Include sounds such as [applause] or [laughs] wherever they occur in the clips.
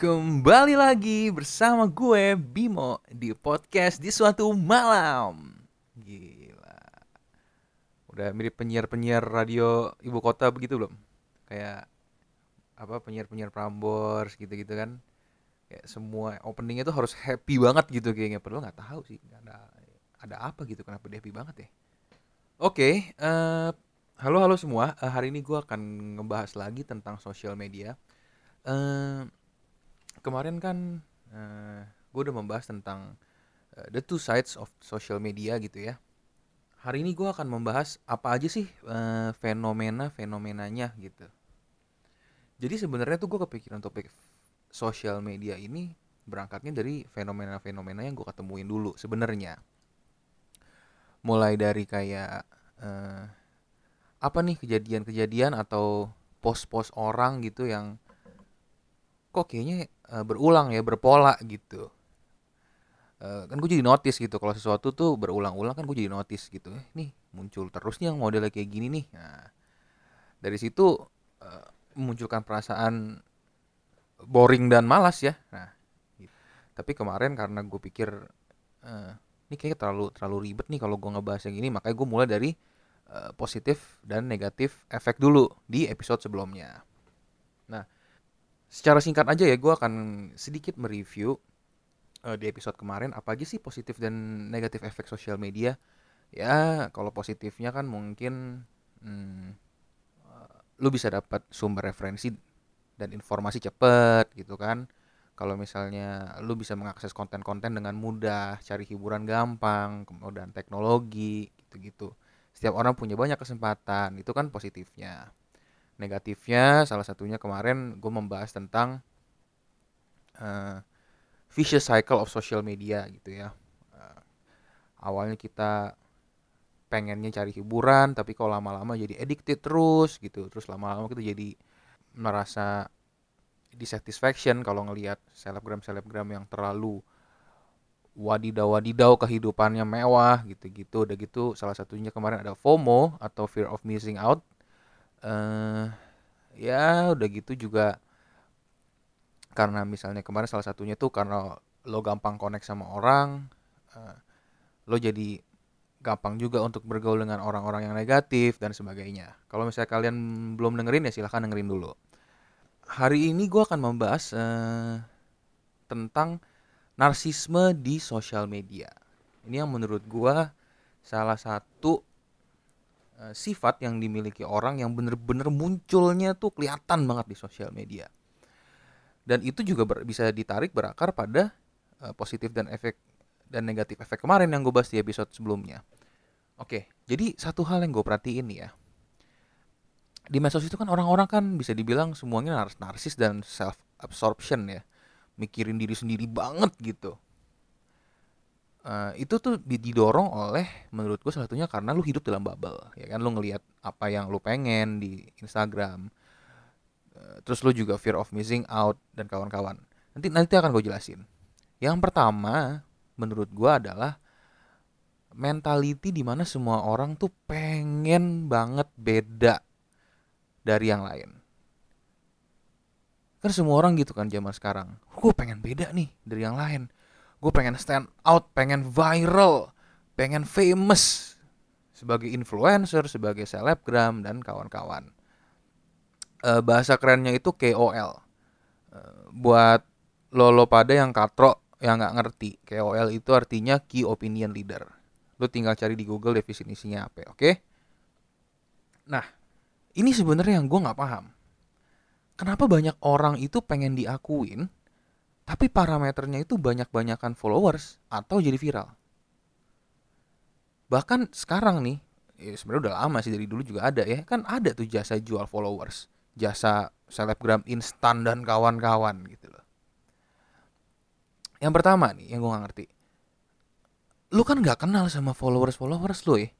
Kembali lagi bersama gue Bimo di podcast di suatu malam. Gila. Udah mirip penyiar-penyiar radio ibu kota begitu belum? Kayak apa penyiar-penyiar Prambors gitu-gitu kan. Kayak semua openingnya tuh harus happy banget gitu kayaknya. Padahal nggak tahu sih ada ada apa gitu kenapa dia happy banget ya. Oke, eh, halo halo semua. Eh, hari ini gue akan ngebahas lagi tentang sosial media. Eh, kemarin kan uh, gue udah membahas tentang uh, the two sides of social media gitu ya. Hari ini gue akan membahas apa aja sih uh, fenomena-fenomenanya gitu. Jadi sebenarnya tuh gue kepikiran topik sosial media ini berangkatnya dari fenomena-fenomena yang gue ketemuin dulu sebenarnya. Mulai dari kayak uh, apa nih kejadian-kejadian atau post-post orang gitu yang kok kayaknya uh, berulang ya berpola gitu. Uh, kan gue jadi notice gitu kalau sesuatu tuh berulang-ulang kan gue jadi notice gitu. Eh, nih muncul terus nih yang modelnya kayak gini nih. Nah dari situ uh, memunculkan perasaan boring dan malas ya. Nah gitu. tapi kemarin karena gue pikir uh, ini kayak terlalu terlalu ribet nih kalau gue ngebahas yang ini makanya gue mulai dari positif dan negatif efek dulu di episode sebelumnya secara singkat aja ya gue akan sedikit mereview uh, di episode kemarin apa aja sih positif dan negatif efek sosial media. Ya kalau positifnya kan mungkin hmm, lu bisa dapat sumber referensi dan informasi cepet gitu kan. Kalau misalnya lu bisa mengakses konten-konten dengan mudah cari hiburan gampang kemudian teknologi gitu-gitu. Setiap orang punya banyak kesempatan itu kan positifnya negatifnya salah satunya kemarin gue membahas tentang uh, vicious cycle of social media gitu ya. Uh, awalnya kita pengennya cari hiburan tapi kalau lama-lama jadi addicted terus gitu. Terus lama-lama kita jadi merasa dissatisfaction kalau ngelihat selebgram selebgram yang terlalu wadidaw wadidaw kehidupannya mewah gitu-gitu. Udah gitu salah satunya kemarin ada FOMO atau fear of missing out uh, ya udah gitu juga. Karena misalnya kemarin salah satunya tuh karena lo gampang connect sama orang uh, lo jadi gampang juga untuk bergaul dengan orang-orang yang negatif dan sebagainya. Kalau misalnya kalian belum dengerin ya silahkan dengerin dulu. Hari ini gue akan membahas uh, tentang narsisme di sosial media. Ini yang menurut gue salah satu uh, sifat yang dimiliki orang yang bener-bener munculnya tuh kelihatan banget di sosial media. Dan itu juga ber, bisa ditarik berakar pada uh, positif dan efek dan negatif efek kemarin yang gue bahas di episode sebelumnya. Oke jadi satu hal yang gue perhatiin ya. Di medsos itu kan orang-orang kan bisa dibilang semuanya nars narsis dan self absorption ya. Mikirin diri sendiri banget gitu uh, itu tuh didorong oleh menurut gue salah satunya karena lu hidup dalam bubble ya kan? Lu ngelihat apa yang lu pengen di Instagram. Uh, terus lu juga fear of missing out dan kawan-kawan. Nanti nanti akan gue jelasin. Yang pertama menurut gue adalah mentality di mana semua orang tuh pengen banget beda dari yang lain. Kan semua orang gitu kan zaman sekarang. Gue pengen beda nih dari yang lain gue pengen stand out pengen viral pengen famous sebagai influencer sebagai selebgram dan kawan-kawan. E, bahasa kerennya itu KOL e, eh, buat lolo pada yang katro yang nggak ngerti KOL itu artinya key opinion leader. Lu tinggal cari di Google definisinya apa oke? Nah ini sebenarnya yang gue nggak paham. Kenapa banyak orang itu pengen diakuin tapi parameternya itu banyak-banyakan followers atau jadi viral. Bahkan sekarang nih, ya sebenarnya udah lama sih dari dulu juga ada ya, kan ada tuh jasa jual followers, jasa selebgram instan dan kawan-kawan gitu loh. Yang pertama nih, yang gue gak ngerti, lu kan nggak kenal sama followers followers lu ya.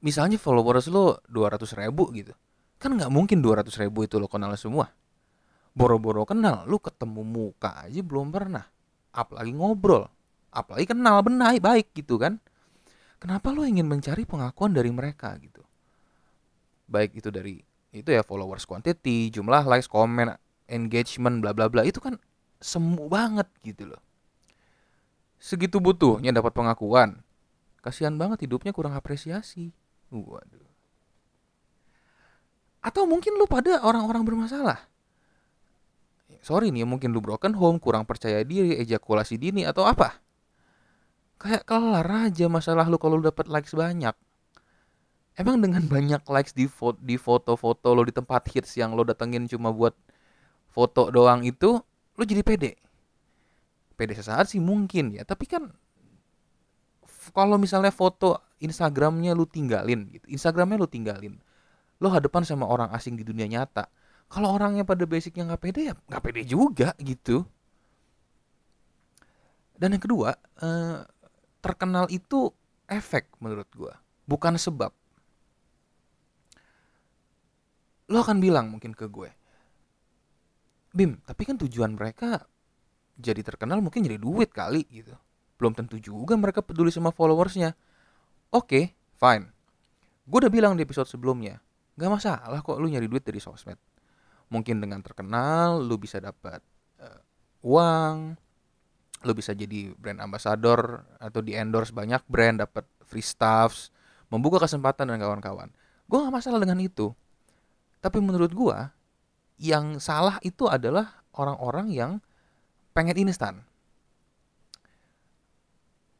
Misalnya followers lu 200 ribu gitu, kan nggak mungkin 200 ribu itu lo kenal semua boro-boro kenal lu ketemu muka aja belum pernah. Apalagi ngobrol apalagi kenal benar baik gitu kan. Kenapa lu ingin mencari pengakuan dari mereka gitu? Baik itu dari itu ya followers quantity jumlah likes komen engagement bla bla bla itu kan semu banget gitu loh. Segitu butuhnya dapat pengakuan. Kasihan banget hidupnya kurang apresiasi. Waduh. Atau mungkin lu pada orang-orang bermasalah sorry nih mungkin lu broken home kurang percaya diri ejakulasi dini atau apa? Kayak kelar aja masalah lu kalau lu dapat likes banyak. Emang dengan banyak likes di foto di foto-foto lo di tempat hits yang lo datengin cuma buat foto doang itu lo jadi pede. Pede sesaat sih mungkin ya. Tapi kan kalau misalnya foto Instagramnya lu tinggalin gitu Instagramnya lu tinggalin lo hadapan sama orang asing di dunia nyata kalau orangnya pada basicnya nggak pede ya nggak pede juga gitu. Dan yang kedua eh, terkenal itu efek menurut gue bukan sebab. Lo akan bilang mungkin ke gue Bim tapi kan tujuan mereka jadi terkenal mungkin jadi duit kali gitu. Belum tentu juga mereka peduli sama followersnya. Oke okay, fine. Gue udah bilang di episode sebelumnya gak masalah kok lu nyari duit dari sosmed mungkin dengan terkenal lu bisa dapat uh, uang lu bisa jadi brand ambassador atau di endorse banyak brand dapat free stuffs membuka kesempatan dengan kawan-kawan. Gue gak masalah dengan itu. Tapi menurut gue yang salah itu adalah orang-orang yang pengen instan.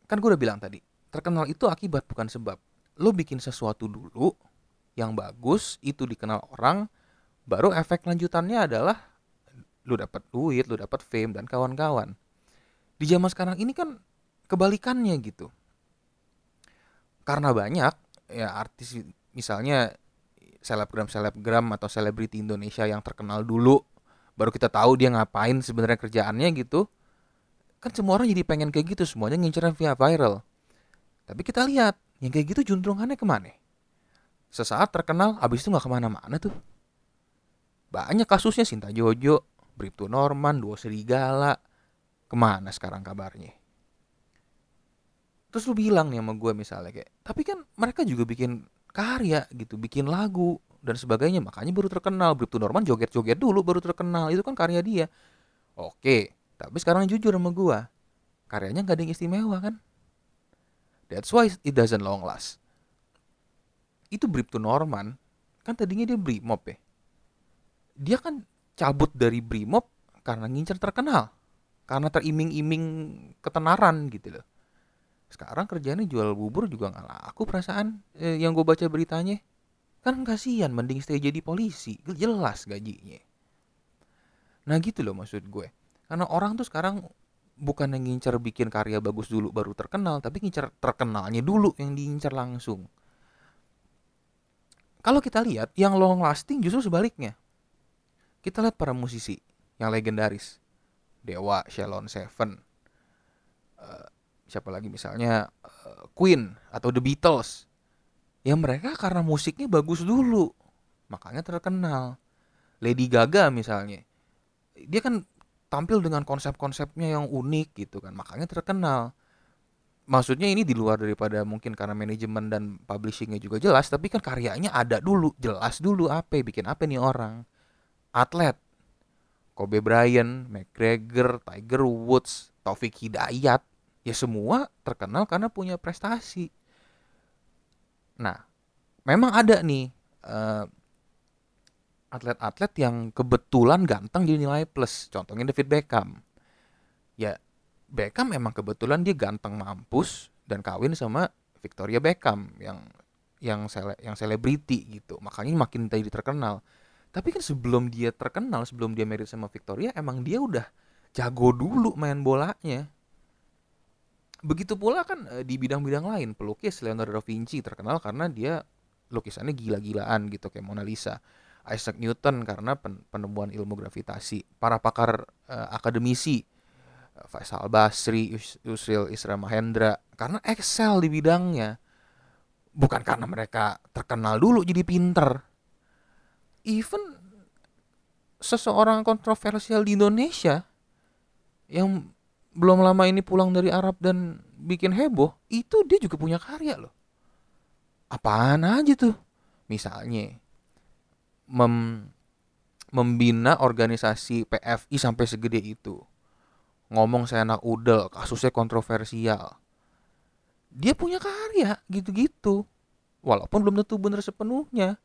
Kan gue udah bilang tadi terkenal itu akibat bukan sebab. Lo bikin sesuatu dulu yang bagus itu dikenal orang baru efek lanjutannya adalah lu dapat duit, lu dapat fame dan kawan-kawan. Di zaman sekarang ini kan kebalikannya gitu. Karena banyak ya artis misalnya selebgram selebgram atau selebriti Indonesia yang terkenal dulu baru kita tahu dia ngapain sebenarnya kerjaannya gitu kan semua orang jadi pengen kayak gitu semuanya ngincer via viral. Tapi kita lihat yang kayak gitu juntrungannya ke mana? Sesaat terkenal abis itu nggak ke mana-mana tuh banyak kasusnya Sinta Jojo Bribtu Norman Duo Serigala Ke mana sekarang kabarnya? Terus lu bilang nih sama gue misalnya kayak, tapi kan mereka juga bikin karya gitu, bikin lagu dan sebagainya. Makanya baru terkenal. Bribtu Norman joget-joget dulu baru terkenal. Itu kan karya dia. Oke, tapi sekarang jujur sama gue. Karyanya gak ada yang istimewa kan? That's why it doesn't long last. Itu Bribtu Norman, kan tadinya dia Brimob ya. Dia kan cabut dari Brimob karena ngincer terkenal karena teriming-iming ketenaran gitu loh. Sekarang kerjanya jual bubur juga nggak laku perasaan eh, yang gue baca beritanya. Kan kasihan mending stay jadi polisi. Jelas gajinya. Nah gitu loh maksud gue. Karena orang tuh sekarang bukan yang ngincer bikin karya bagus dulu baru terkenal tapi ngincer terkenalnya dulu yang diincar langsung. Kalau kita lihat yang long lasting justru sebaliknya kita lihat para musisi yang legendaris Dewa, Shalon Seven, uh, siapa lagi misalnya uh, Queen atau The Beatles. Ya mereka karena musiknya bagus dulu, makanya terkenal. Lady Gaga misalnya, dia kan tampil dengan konsep-konsepnya yang unik gitu kan, makanya terkenal. Maksudnya ini di luar daripada mungkin karena manajemen dan publishingnya juga jelas, tapi kan karyanya ada dulu, jelas dulu apa, bikin apa nih orang. Atlet, Kobe Bryant, McGregor, Tiger Woods, Taufik Hidayat, ya semua terkenal karena punya prestasi. Nah, memang ada nih eh, atlet-atlet yang kebetulan ganteng jadi nilai plus. Contohnya David Beckham. Ya, Beckham memang kebetulan dia ganteng mampus dan kawin sama Victoria Beckham yang yang sele, yang selebriti gitu. Makanya makin tadi terkenal tapi kan sebelum dia terkenal sebelum dia married sama Victoria emang dia udah jago dulu main bolanya. Begitu pula kan eh, di bidang-bidang lain pelukis Leonardo da Vinci terkenal karena dia lukisannya gila-gilaan gitu kayak Mona Lisa Isaac Newton karena penemuan ilmu gravitasi para pakar uh, akademisi uh, Faisal Basri Yusril Isra Mahendra karena excel di bidangnya. Bukan karena mereka terkenal dulu jadi pinter even seseorang kontroversial di Indonesia yang belum lama ini pulang dari Arab dan bikin heboh, itu dia juga punya karya loh. Apaan aja tuh? Misalnya mem membina organisasi PFI sampai segede itu ngomong saya anak udel kasusnya kontroversial dia punya karya gitu-gitu walaupun belum tentu bener sepenuhnya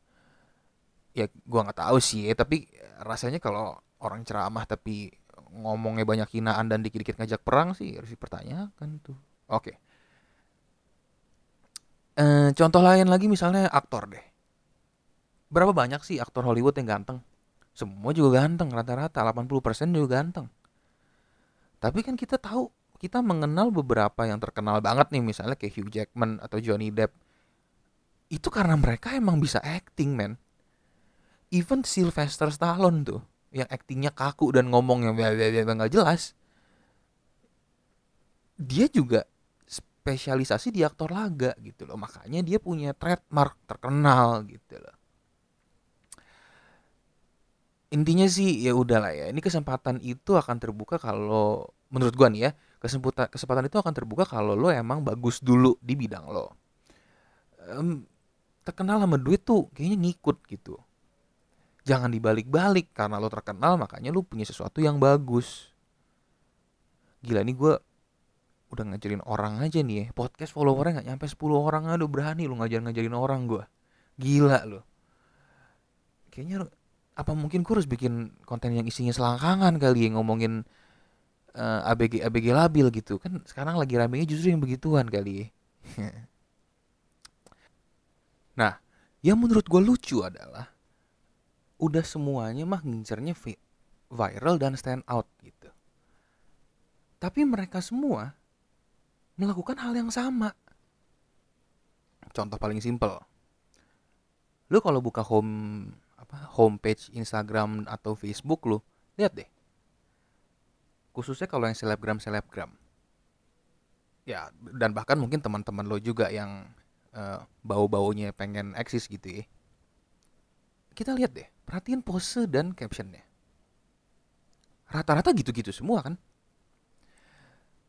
ya gua nggak tahu sih tapi rasanya kalau orang ceramah tapi ngomongnya banyak hinaan dan dikit-dikit ngajak perang sih harus dipertanyakan tuh. Oke. E, contoh lain lagi misalnya aktor deh. Berapa banyak sih aktor Hollywood yang ganteng? Semua juga ganteng rata-rata 80% juga ganteng. Tapi kan kita tahu kita mengenal beberapa yang terkenal banget nih misalnya kayak Hugh Jackman atau Johnny Depp. Itu karena mereka emang bisa acting men even Sylvester Stallone tuh yang aktingnya kaku dan ngomongnya nggak jelas dia juga spesialisasi di aktor laga gitu loh. Makanya dia punya trademark terkenal gitu loh. Intinya sih ya udahlah ya ini kesempatan itu akan terbuka kalau menurut gua nih ya kesempatan kesempatan itu akan terbuka kalau lo emang bagus dulu di bidang lo. Um, terkenal sama duit tuh kayaknya ngikut gitu jangan dibalik-balik karena lo terkenal makanya lo punya sesuatu yang bagus. Gila nih gue udah ngajarin orang aja nih ya. Podcast followernya nggak nyampe 10 orang. Aduh berani lo ngajarin ngajarin orang gue gila lo. Kayaknya apa mungkin gue harus bikin konten yang isinya selangkangan kali ya ngomongin uh, ABG ABG labil gitu. Kan sekarang lagi ramenya justru yang begituan kali ya. [laughs] Nah yang menurut gue lucu adalah udah semuanya mah ngincernya viral dan stand out gitu. Tapi mereka semua melakukan hal yang sama. Contoh paling simpel. Lu kalau buka home apa homepage Instagram atau Facebook lu, lihat deh. Khususnya kalau yang selebgram selebgram. Ya, dan bahkan mungkin teman-teman lo juga yang uh, bau-baunya pengen eksis gitu ya. Kita lihat deh, perhatiin pose dan captionnya. Rata-rata gitu-gitu semua kan?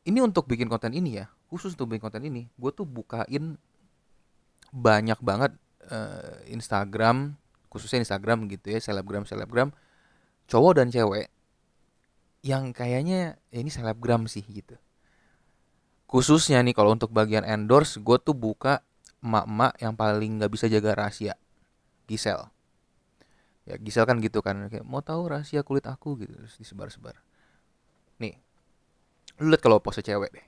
Ini untuk bikin konten ini ya khusus untuk bikin konten ini gue tuh bukain banyak banget uh, Instagram khususnya Instagram gitu ya selebgram selebgram cowok dan cewek yang kayaknya ya ini selebgram sih gitu. Khususnya nih kalau untuk bagian endorse gue tuh buka emak-emak yang paling nggak bisa jaga rahasia Gisel ya Gisel kan gitu kan kayak mau tahu rahasia kulit aku? Gitu terus disebar-sebar. Nih lu lihat kalau pose cewek deh.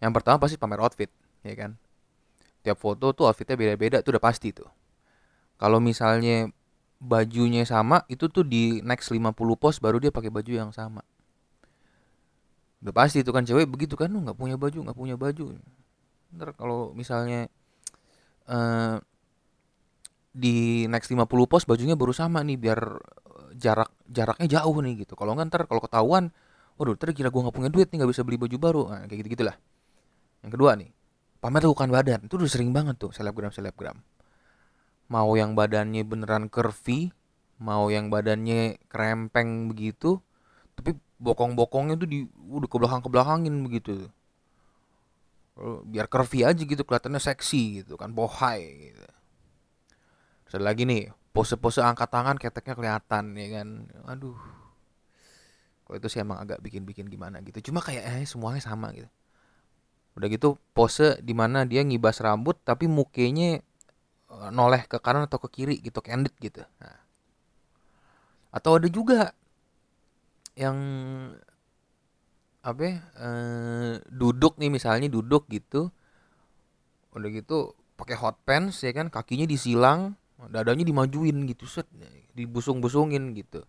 Yang pertama pasti pamer outfit ya kan? Tiap foto tuh outfitnya beda-beda tuh udah pasti tuh. Kalau misalnya bajunya sama itu tuh di next 50 post baru dia pakai baju yang sama. Udah pasti itu kan cewek begitu kan lu nggak punya baju nggak punya baju. Ntar kalau misalnya uh, di next 50 post bajunya baru sama nih biar eh, jarak jaraknya jauh nih gitu. Kalau nggak ntar kalau ketahuan waduh ntar kira gue nggak punya duit nih nggak bisa beli baju baru. Nah, kayak gitu gitulah yang kedua nih pamer bukan badan. Itu udah sering banget tuh selebgram selebgram mau yang badannya beneran curvy mau yang badannya krempeng begitu tapi bokong-bokongnya tuh di udah ke belakang ke belakangin begitu biar curvy aja gitu kelihatannya seksi gitu kan bohai gitu Terus lagi nih, pose-pose angkat tangan keteknya kelihatan ya kan. Aduh. Kalau itu sih emang agak bikin-bikin gimana gitu. Cuma kayak eh semuanya sama gitu. Udah gitu pose di mana dia ngibas rambut tapi mukanya eh, noleh ke kanan atau ke kiri gitu, candid gitu. Nah. Atau ada juga yang apa ya, eh, duduk nih misalnya duduk gitu udah gitu pakai hot pants ya kan kakinya disilang dadanya dimajuin gitu set dibusung-busungin gitu.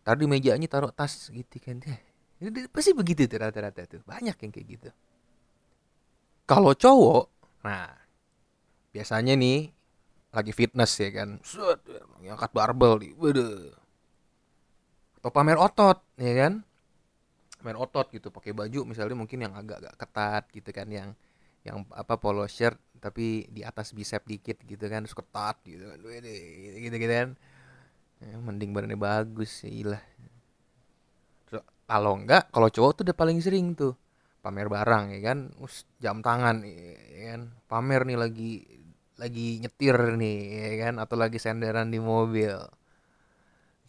Tadi mejanya taruh tas gitu kan. Pasti begitu tuh rata-rata tuh. Banyak yang kayak gitu. Kalau cowok nah biasanya nih lagi fitness ya kan. Set ngangkat barbel di waduh atau pamer otot ya kan. Pamer otot gitu pakai baju misalnya mungkin yang agak-agak ketat gitu kan yang yang apa polo shirt tapi di atas bicep dikit gitu kan terus ketat gitu kan gitu gitu kan ya, mending badannya bagus ya lah kalau enggak kalau cowok tuh udah paling sering tuh pamer barang ya kan Us, jam tangan ya kan pamer nih lagi lagi nyetir nih ya kan atau lagi senderan di mobil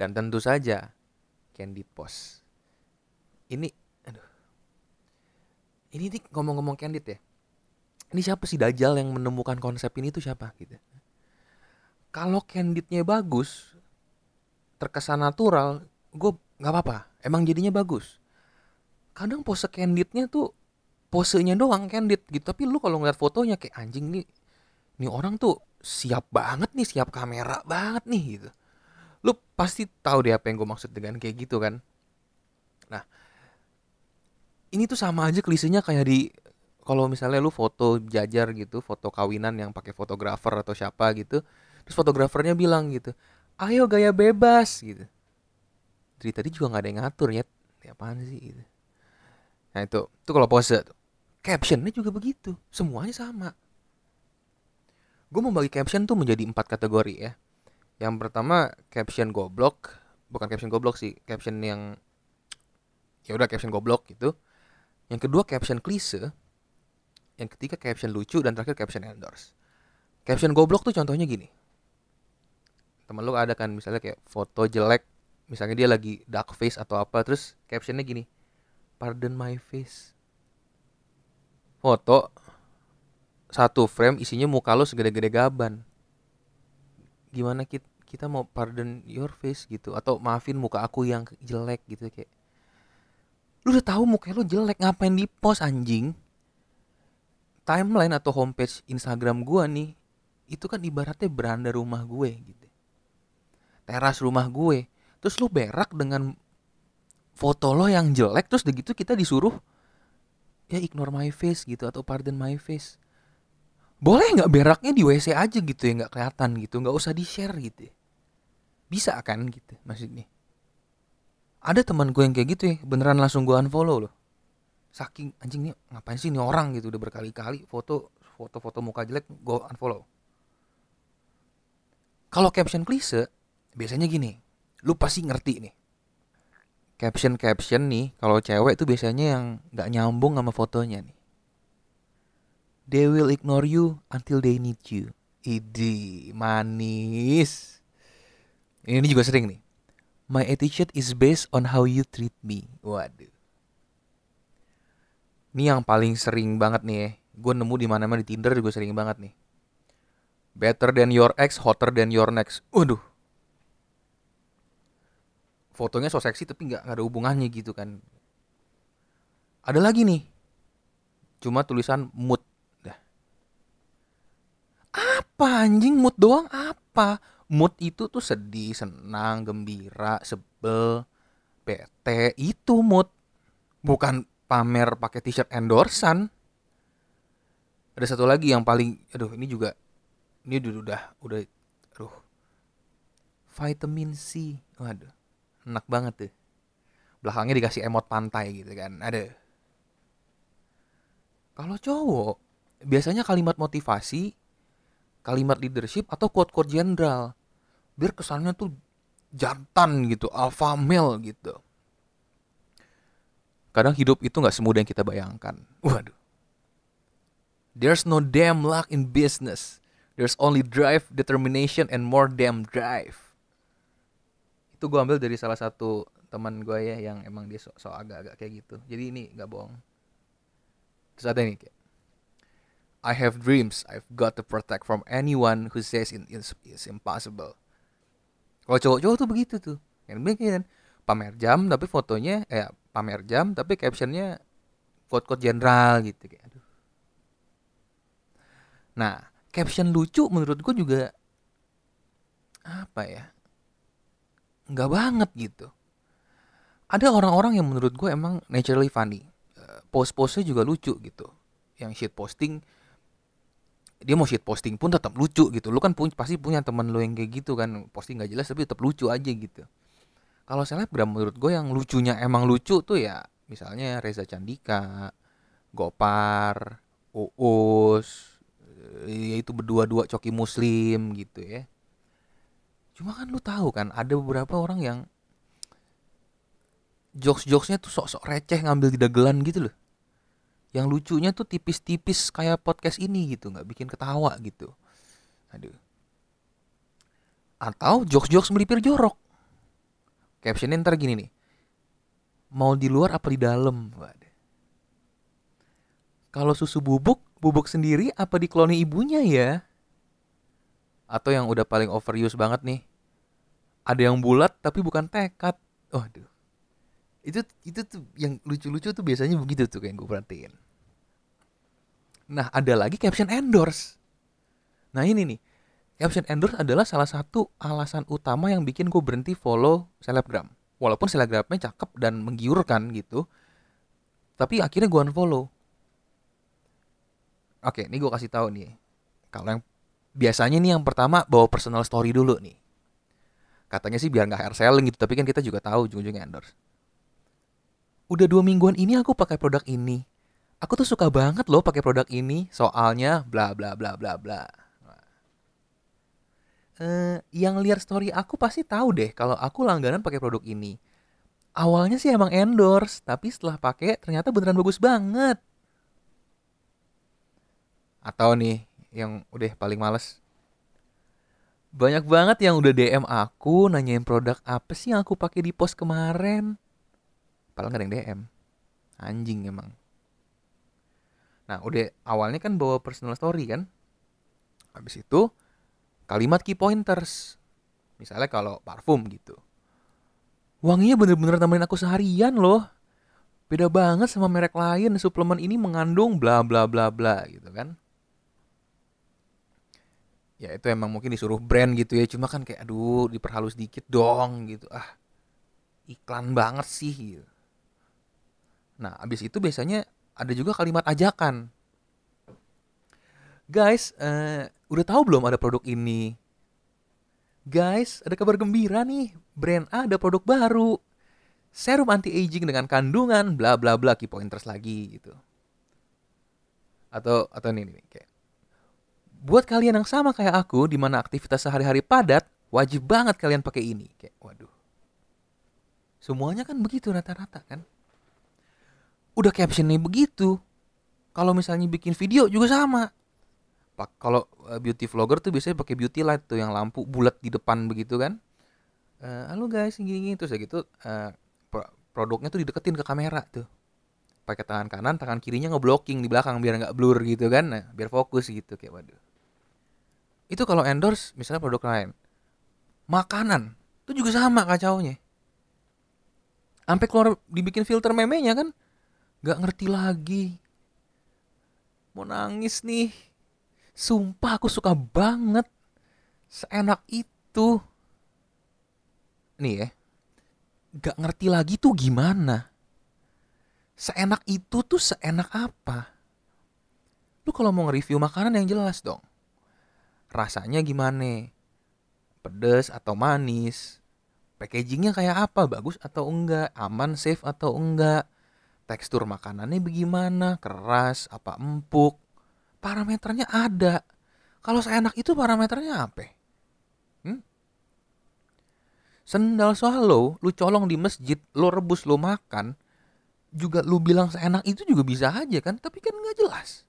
Dan tentu saja candid post. Ini aduh. Ini nih ngomong-ngomong candid ya. Ini siapa sih Dajjal yang menemukan konsep ini tuh siapa gitu. Kalau candidnya bagus, terkesan natural, gue nggak apa-apa. Emang jadinya bagus. Kadang pose candidnya tuh posenya doang candid gitu. Tapi lu kalau ngeliat fotonya kayak anjing nih, nih orang tuh siap banget nih, siap kamera banget nih gitu. Lu pasti tahu deh apa yang gue maksud dengan kayak gitu kan. Nah, ini tuh sama aja klisenya kayak di kalau misalnya lu foto jajar gitu, foto kawinan yang pakai fotografer atau siapa gitu, terus fotografernya bilang gitu, ayo gaya bebas gitu. Dari tadi juga nggak ada yang ngatur ya apaan sih gitu. Nah itu, itu kalau pose tuh. Captionnya juga begitu, semuanya sama. Gue membagi caption tuh menjadi empat kategori ya. Yang pertama caption goblok, bukan caption goblok sih, caption yang ya udah caption goblok gitu. Yang kedua caption klise, yang ketiga caption lucu dan terakhir caption endorse. Caption goblok tuh contohnya gini. Temen lu ada kan misalnya kayak foto jelek, misalnya dia lagi dark face atau apa, terus captionnya gini, pardon my face. Foto satu frame isinya muka lo segede-gede gaban. Gimana kita kita mau pardon your face gitu atau maafin muka aku yang jelek gitu kayak lu udah tahu muka lu jelek ngapain di post anjing timeline atau homepage Instagram gua nih itu kan ibaratnya beranda rumah gue gitu. Teras rumah gue. Terus lu berak dengan foto lo yang jelek terus begitu kita disuruh ya ignore my face gitu atau pardon my face. Boleh nggak beraknya di WC aja gitu ya nggak kelihatan gitu nggak usah di share gitu ya. bisa kan gitu maksudnya? Ada teman gue yang kayak gitu ya beneran langsung gue unfollow loh saking anjing nih ngapain sih nih orang? Gitu udah berkali-kali foto foto-foto muka jelek gue unfollow. Kalau caption klise biasanya gini lu pasti ngerti nih. Caption caption nih kalau cewek tuh biasanya yang nggak nyambung sama fotonya nih. They will ignore you until they need you. Idi manis. Ini juga sering nih. My attitude is based on how you treat me. Waduh ini yang paling sering banget nih ya. Gue nemu di mana-mana di Tinder juga sering banget nih. Better than your ex, hotter than your next. Waduh. Fotonya so seksi tapi nggak ada hubungannya gitu kan. Ada lagi nih. Cuma tulisan mood. Dah. Apa anjing mood doang apa? Mood itu tuh sedih, senang, gembira, sebel, bete. Itu mood. Bukan pamer pakai t-shirt endorsan. Ada satu lagi yang paling aduh ini juga ini udah udah udah aduh. Vitamin C. Waduh. Enak banget tuh. Belakangnya dikasih emot pantai gitu kan. Ada. Kalau cowok biasanya kalimat motivasi, kalimat leadership atau quote-quote general. Biar kesannya tuh jantan gitu, alpha male gitu kadang hidup itu nggak semudah yang kita bayangkan. Waduh. There's no damn luck in business. There's only drive, determination, and more damn drive. Itu gue ambil dari salah satu teman gue ya yang emang dia so, so agak-agak kayak gitu. Jadi ini nggak bohong. Terus ada nih kayak, I have dreams I've got to protect from anyone who says it is, is impossible. Kalau cowok-cowok tuh begitu tuh. Yang bikin pamer jam tapi fotonya eh pamer jam tapi captionnya quote-quote general gitu kayak aduh. Nah, caption lucu menurut gue juga apa ya? Nggak banget gitu. Ada orang-orang yang menurut gue emang naturally funny. Eh, post-postnya juga lucu gitu. Yang shit posting dia mau shit posting pun tetap lucu gitu. Lu kan pun pasti punya temen lu yang kayak gitu kan, posting nggak jelas tapi tetap lucu aja gitu kalau selebgram menurut gue yang lucunya emang lucu tuh ya misalnya Reza Candika, Gopar, Uus, yaitu berdua-dua coki muslim gitu ya. Cuma kan lu tahu kan ada beberapa orang yang jokes-jokesnya tuh sok-sok receh ngambil di dagelan gitu loh. Yang lucunya tuh tipis-tipis kayak podcast ini gitu, nggak bikin ketawa gitu. Aduh. Atau jokes-jokes melipir jorok captionnya ntar gini nih. Mau di luar apa di dalam kalau susu bubuk bubuk sendiri apa dikloni ibunya ya? Atau yang udah paling overuse banget nih? Ada yang bulat tapi bukan tekad. Waduh. Itu itu tuh yang lucu-lucu tuh biasanya begitu tuh kayak gue perhatiin. Nah ada lagi caption endorse. Nah ini nih caption endorse adalah salah satu alasan utama yang bikin gue berhenti follow selebgram. Walaupun selebgramnya cakep dan menggiurkan gitu tapi akhirnya gue unfollow. Oke ini gue kasih tahu nih. Kalau yang biasanya nih yang pertama bawa personal story dulu nih. Katanya sih biar nggak hair selling gitu tapi kan kita juga tahu ujung-ujungnya endorse. Udah dua mingguan ini aku pakai produk ini. Aku tuh suka banget loh pakai produk ini. Soalnya bla bla bla bla bla uh, yang lihat story aku pasti tahu deh kalau aku langganan pakai produk ini. Awalnya sih emang endorse, tapi setelah pakai ternyata beneran bagus banget. Atau nih, yang udah paling males. Banyak banget yang udah DM aku nanyain produk apa sih yang aku pakai di post kemarin. Padahal gak ada yang DM. Anjing emang. Nah, udah awalnya kan bawa personal story kan. Habis itu kalimat key pointers. Misalnya kalau parfum gitu. Wanginya bener-bener temenin aku seharian loh. Beda banget sama merek lain, suplemen ini mengandung bla bla bla bla gitu kan. Ya itu emang mungkin disuruh brand gitu ya, cuma kan kayak aduh diperhalus dikit dong gitu. Ah, iklan banget sih gitu. Nah, abis itu biasanya ada juga kalimat ajakan. Guys, uh, Udah tahu belum ada produk ini? Guys, ada kabar gembira nih. Brand A ada produk baru. Serum anti-aging dengan kandungan bla bla bla key pointers lagi gitu. Atau atau ini nih kayak Buat kalian yang sama kayak aku di mana aktivitas sehari-hari padat, wajib banget kalian pakai ini. Kayak waduh. Semuanya kan begitu rata-rata kan. Udah captionnya begitu. Kalau misalnya bikin video juga sama kalau uh, beauty vlogger tuh biasanya pakai beauty light tuh yang lampu bulat di depan begitu kan. Uh, halo guys gini gini terus gitu uh, produknya tuh dideketin ke kamera tuh. Pakai tangan kanan tangan kirinya ngeblocking di belakang biar nggak blur gitu kan nah biar fokus gitu kayak waduh. Itu kalau endorse misalnya produk lain makanan itu juga sama kacaunya. Sampai keluar dibikin filter memenya kan nggak ngerti lagi. Mau nangis nih Sumpah aku suka banget. Seenak itu. Nih ya. Gak ngerti lagi tuh gimana. Seenak itu tuh seenak apa? Lu kalau mau nge-review makanan yang jelas dong. Rasanya gimana? Pedes atau manis? Packagingnya kayak apa? Bagus atau enggak? Aman, safe atau enggak? Tekstur makanannya bagaimana? Keras, apa empuk? Parameternya ada. Kalau seenak itu parameternya apa? Hmm? Sendal swallow, lu colong di masjid, lu rebus, lu makan, juga lu bilang seenak itu juga bisa aja kan, tapi kan nggak jelas.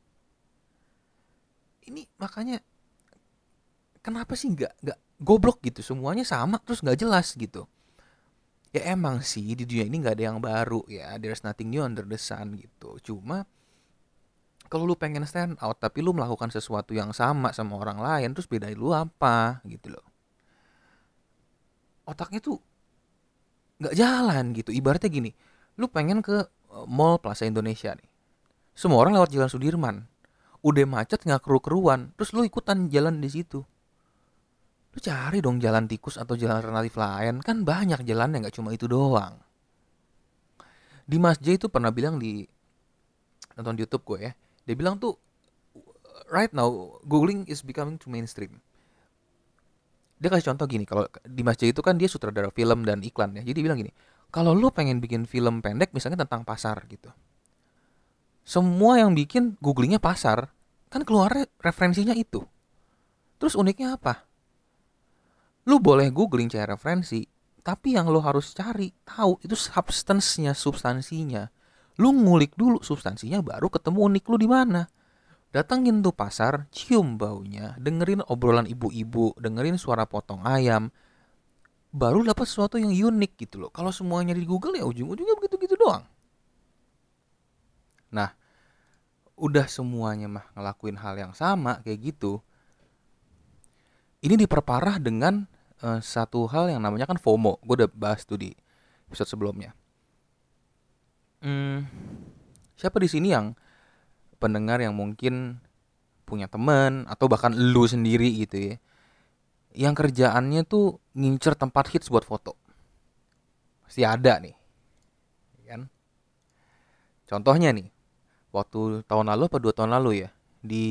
Ini makanya kenapa sih nggak nggak goblok gitu semuanya sama terus nggak jelas gitu ya emang sih di dunia ini nggak ada yang baru ya there's nothing new under the sun gitu cuma kalau lu pengen stand out tapi lu melakukan sesuatu yang sama sama orang lain terus bedain lu apa gitu loh. Otaknya tuh nggak jalan gitu. Ibaratnya gini lu pengen ke eh, mall Plaza Indonesia nih. Semua orang lewat jalan Sudirman. Udah macet nggak keru-keruan terus lu ikutan jalan di situ. Lu cari dong jalan tikus atau jalan alternatif lain. Kan banyak jalan yang nggak cuma itu doang. Di Mas J itu pernah bilang di nonton YouTube gue ya dia bilang tuh right now googling is becoming too mainstream. Dia kasih contoh gini kalau di Mas J itu kan dia sutradara film dan iklan ya. Jadi dia bilang gini kalau lu pengen bikin film pendek misalnya tentang pasar gitu semua yang bikin googlingnya pasar kan keluar referensinya itu. Terus uniknya apa? Lu boleh googling cari referensi tapi yang lo harus cari tahu itu substance-nya substansinya Lu ngulik dulu substansinya baru ketemu unik lu di mana. Datangin tuh pasar, cium baunya, dengerin obrolan ibu-ibu, dengerin suara potong ayam. baru dapat sesuatu yang unik gitu loh. Kalau semuanya di Google ya ujung-ujungnya begitu-gitu doang. Nah, udah semuanya mah ngelakuin hal yang sama kayak gitu. Ini diperparah dengan uh, satu hal yang namanya kan FOMO. Gue udah bahas tuh di episode sebelumnya. Hmm, siapa di sini yang pendengar yang mungkin punya temen atau bahkan lu sendiri gitu ya yang kerjaannya tuh ngincer tempat hits buat foto? Pasti ada nih kan? Contohnya nih waktu tahun lalu apa dua tahun lalu ya di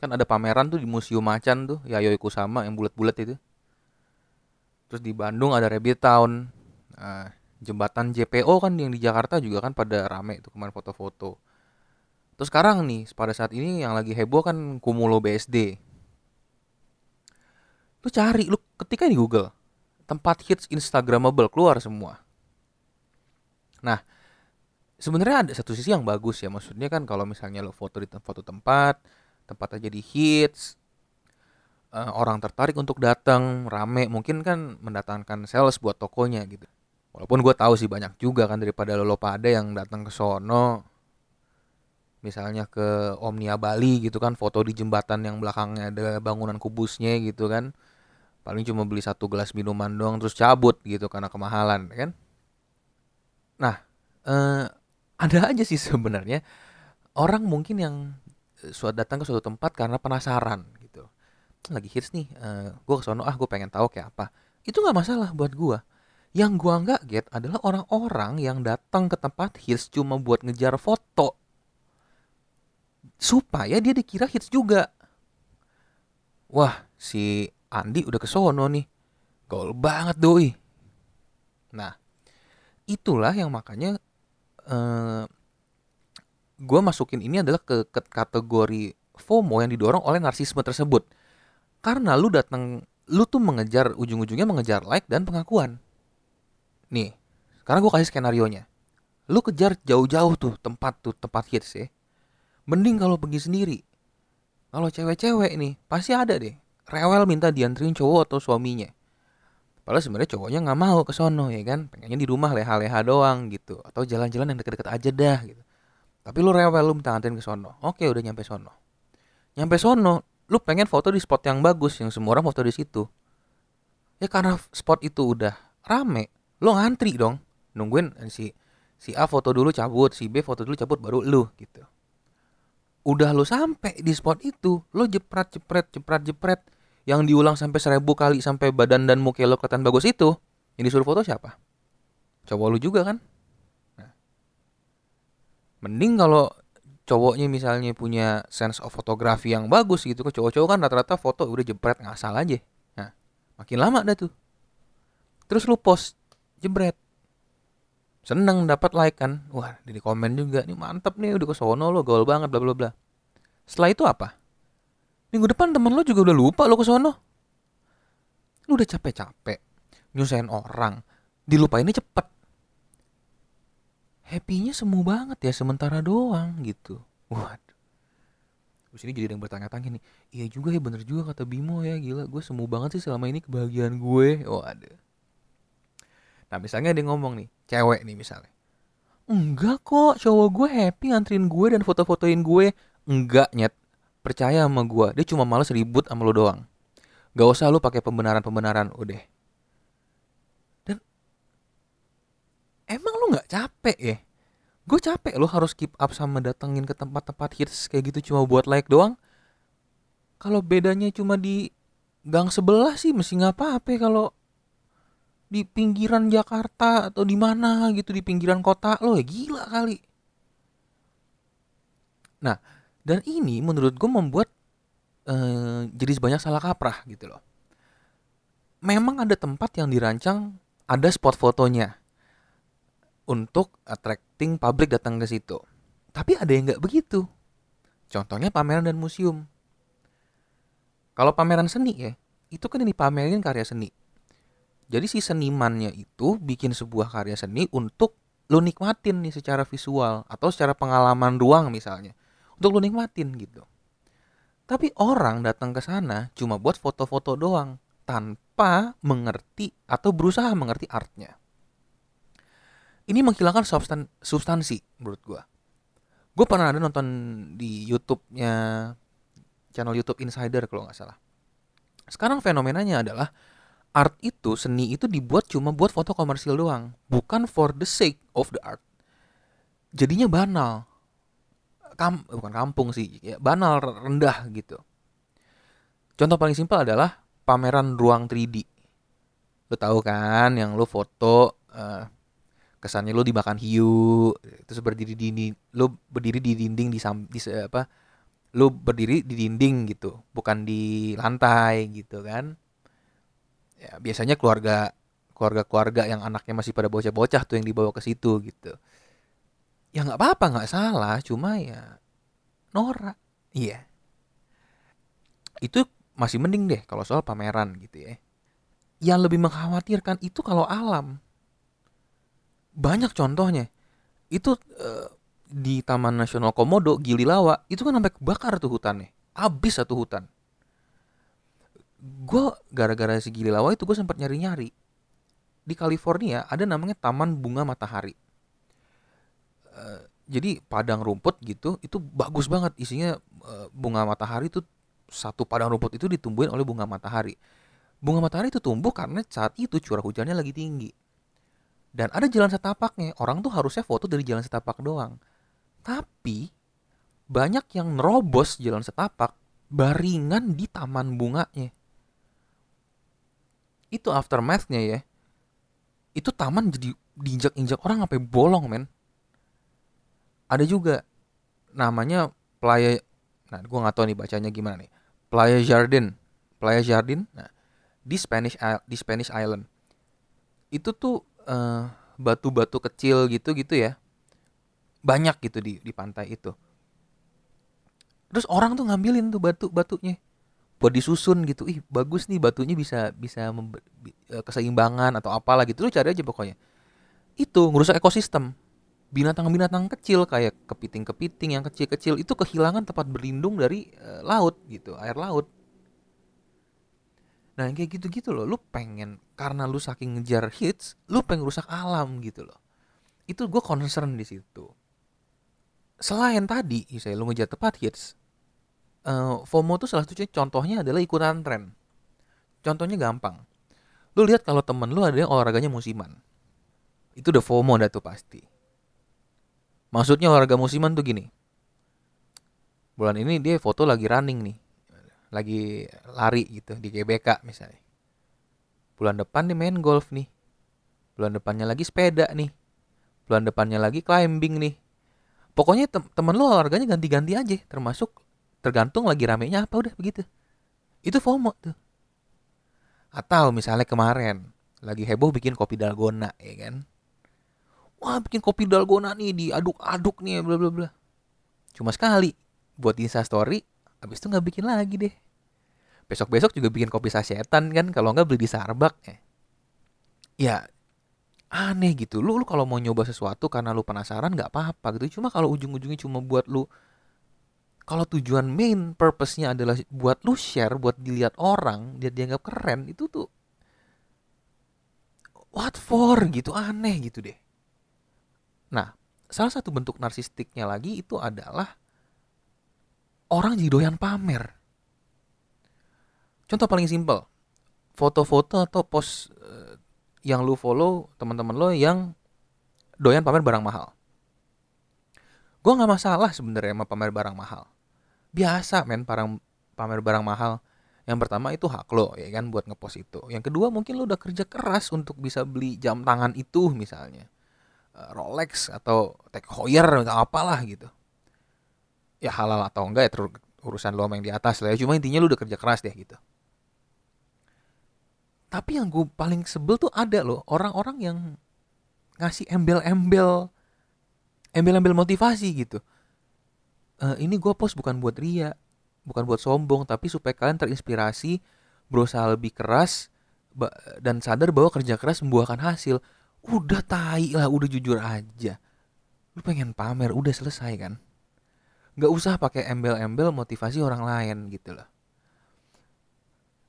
kan ada pameran tuh di museum macan tuh ya Yayoi Kusama yang bulat-bulat itu. Terus di Bandung ada Rabbit Town. Nah, jembatan JPO kan yang di Jakarta juga kan pada rame tuh kemarin foto-foto. Terus sekarang nih pada saat ini yang lagi heboh kan Kumulo BSD lu cari lu ketika di Google. Tempat hits Instagramable keluar semua. Nah sebenarnya ada satu sisi yang bagus ya maksudnya kan kalau misalnya lo foto di foto tempat tempat aja di hits uh, orang tertarik untuk datang rame mungkin kan mendatangkan sales buat tokonya gitu walaupun gue tahu sih banyak juga kan daripada lo pada yang datang ke sono misalnya ke Omnia Bali gitu kan foto di jembatan yang belakangnya ada bangunan kubusnya gitu kan. Paling cuma beli satu gelas minuman doang terus cabut gitu karena kemahalan kan? Nah eh, ada aja sih [laughs] sebenarnya. Orang mungkin yang eh, suatu datang ke suatu tempat karena penasaran gitu. Lagi hits nih eh, gue kesono ah gue pengen tahu kayak apa. Itu nggak masalah buat gue yang gue nggak get adalah orang-orang yang datang ke tempat hits cuma buat ngejar foto supaya dia dikira hits juga wah si Andi udah ke sono nih. Gaul banget doi. Nah, itulah yang makanya eh, gue masukin ini adalah ke, ke kategori FOMO yang didorong oleh narsisme tersebut. Karena lu datang, lu tuh mengejar ujung-ujungnya mengejar like dan pengakuan. Nih, sekarang gue kasih skenario nya. Lu kejar jauh-jauh tuh tempat tuh tempat hits ya. Mending kalau pergi sendiri. Kalau cewek-cewek nih pasti ada deh rewel minta dianterin cowok atau suaminya Padahal sebenarnya cowoknya nggak mau ke sono ya kan, pengennya di rumah leha-leha doang gitu, atau jalan-jalan yang deket-deket aja dah gitu. Tapi lu rewel lu minta anterin ke sono. Oke, udah nyampe sono. Nyampe sono, lu pengen foto di spot yang bagus yang semua orang foto di situ. Ya karena spot itu udah rame, lu ngantri dong, nungguin si si A foto dulu cabut, si B foto dulu cabut baru lu gitu. Udah lu sampai di spot itu, lu jepret jepret jepret jepret. Yang diulang sampai seribu kali sampai badan dan muka lo kelihatan bagus itu yang disuruh foto siapa? Cowok lu juga kan? Nah. mending kalau cowoknya misalnya punya sense of fotografi yang bagus gitu ke cowok-cowok kan rata-rata foto udah jebret ngasal aja. Nah makin lama dah tuh. Terus lu post jebret seneng dapat like kan wah di komen juga nih mantep nih udah ke sono lo gaul banget bla bla bla setelah itu apa Minggu depan temen lo juga udah lupa lo ke sono. Lu udah capek-capek nyusahin orang, dilupainnya cepet. Happy-nya semu banget ya sementara doang gitu. Waduh. Terus ini jadi yang bertanya-tanya nih. Iya juga ya bener juga kata Bimo ya gila. Gue semu banget sih selama ini kebahagiaan gue. Waduh. Nah misalnya dia ngomong nih. Cewek nih misalnya. Enggak kok cowok gue happy nganterin gue dan foto-fotoin gue. Enggak nyet percaya sama gue dia cuma males ribut sama lo doang gak usah lu pakai pembenaran-pembenaran udah dan emang lu nggak capek ya gue capek lo harus keep up sama datengin ke tempat-tempat hits kayak gitu cuma buat like doang kalau bedanya cuma di gang sebelah sih mesti ngapa apa kalau di pinggiran Jakarta atau di mana gitu di pinggiran kota lo ya gila kali nah dan ini menurut gue membuat uh, jadi banyak salah kaprah gitu loh. Memang ada tempat yang dirancang ada spot fotonya untuk attracting publik datang ke situ. Tapi ada yang nggak begitu. Contohnya pameran dan museum. Kalau pameran seni ya, itu kan ini pamerin karya seni. Jadi si senimannya itu bikin sebuah karya seni untuk lo nikmatin nih secara visual atau secara pengalaman ruang misalnya untuk lu nikmatin gitu. Tapi orang datang ke sana cuma buat foto-foto doang tanpa mengerti atau berusaha mengerti artnya. Ini menghilangkan substan substansi menurut gue. Gue pernah ada nonton di YouTube-nya channel YouTube Insider kalau nggak salah. Sekarang fenomenanya adalah art itu, seni itu dibuat cuma buat foto komersil doang, bukan for the sake of the art. Jadinya banal. Kam bukan kampung sih, ya banal rendah gitu. Contoh paling simpel adalah pameran ruang 3D. Lo tahu kan yang lo foto uh, kesannya lo dimakan hiu terus berdiri di lo berdiri di dinding di, sam, di apa lo berdiri di dinding gitu bukan di lantai gitu kan ya biasanya keluarga keluarga-keluarga yang anaknya masih pada bocah-bocah tuh yang dibawa ke situ gitu. Ya nggak apa-apa nggak salah cuma ya norak. Iya. Itu masih mending deh kalau soal pameran gitu ya. Yang lebih mengkhawatirkan itu kalau alam. Banyak contohnya. Itu uh, di Taman Nasional Komodo Gili Lawa itu kan sampai kebakar tuh hutannya. Habis satu hutan gue gara-gara si Gili Lawa itu gue sempat nyari-nyari. Di California ada namanya Taman Bunga Matahari. Uh, jadi padang rumput gitu itu bagus banget. Isinya uh, bunga matahari itu satu padang rumput itu ditumbuhin oleh bunga matahari. Bunga matahari itu tumbuh karena saat itu curah hujannya lagi tinggi. Dan ada jalan setapaknya orang tuh harusnya foto dari jalan setapak doang. Tapi banyak yang nerobos jalan setapak baringan di taman bunganya itu aftermathnya ya. Itu taman jadi diinjak-injak orang sampai bolong men. Ada juga namanya Playa nah gue nggak tahu nih bacanya gimana nih. Playa Jardin. Playa Jardin nah di Spanish di Spanish Island. Itu tuh eh, batu-batu kecil gitu gitu ya. Banyak gitu di di pantai itu. Terus orang tuh ngambilin tuh batu batunya buat disusun gitu. Ih bagus nih batunya bisa bisa uh, keseimbangan atau apalah gitu. Lu cari aja pokoknya. Itu ngerusak ekosistem. Binatang-binatang kecil kayak kepiting-kepiting yang kecil-kecil itu kehilangan tempat berlindung dari uh, laut gitu air laut. Nah kayak gitu-gitu loh, lu pengen karena lu saking ngejar hits, lu pengen rusak alam gitu loh. Itu gue concern di situ. Selain tadi, saya lu ngejar tepat hits, uh, FOMO tuh salah satu contohnya adalah ikutan tren. Contohnya gampang. Lu lihat kalau temen lu ada yang olahraganya musiman. Itu udah FOMO dah tuh pasti. Maksudnya olahraga musiman tuh gini. Bulan ini dia foto lagi running nih lagi lari gitu di GBK misalnya. Bulan depan nih main golf nih. Bulan depannya lagi sepeda nih. Bulan depannya lagi climbing nih. Pokoknya tem temen lu olahraganya ganti-ganti aja, termasuk tergantung lagi ramenya apa udah begitu. Itu FOMO tuh. Atau misalnya kemarin lagi heboh bikin kopi dalgona ya kan. Wah bikin kopi dalgona nih diaduk-aduk nih bla bla bla. Cuma sekali buat Insta story Abis itu nggak bikin lagi deh. Besok-besok juga bikin kopi sasetan kan kalau nggak beli di Starbucks ya. Ya aneh gitu. Lu lu kalau mau nyoba sesuatu karena lu penasaran nggak apa-apa gitu. Cuma kalau ujung-ujungnya cuma buat lu kalau tujuan main purpose-nya adalah buat lu share, buat dilihat orang, dia dianggap keren, itu tuh what for gitu, aneh gitu deh. Nah, salah satu bentuk narsistiknya lagi itu adalah orang jadi doyan pamer. Contoh paling simpel, foto-foto atau post uh, yang lu follow teman-teman lo yang doyan pamer barang mahal. Gue nggak masalah sebenarnya sama pamer barang mahal. Biasa men parang pamer barang mahal. Yang pertama itu hak lo ya kan buat ngepost itu. Yang kedua mungkin lo udah kerja keras untuk bisa beli jam tangan itu misalnya. Uh, Rolex atau Tag Heuer atau apalah gitu ya halal atau enggak ya terus urusan lo yang di atas lah ya cuma intinya lu udah kerja keras deh gitu tapi yang gue paling sebel tuh ada loh orang-orang yang ngasih embel-embel embel-embel motivasi gitu e, ini gue post bukan buat ria bukan buat sombong tapi supaya kalian terinspirasi berusaha lebih keras dan sadar bahwa kerja keras membuahkan hasil udah tai lah udah jujur aja lu pengen pamer udah selesai kan nggak usah pakai embel-embel motivasi orang lain gitu loh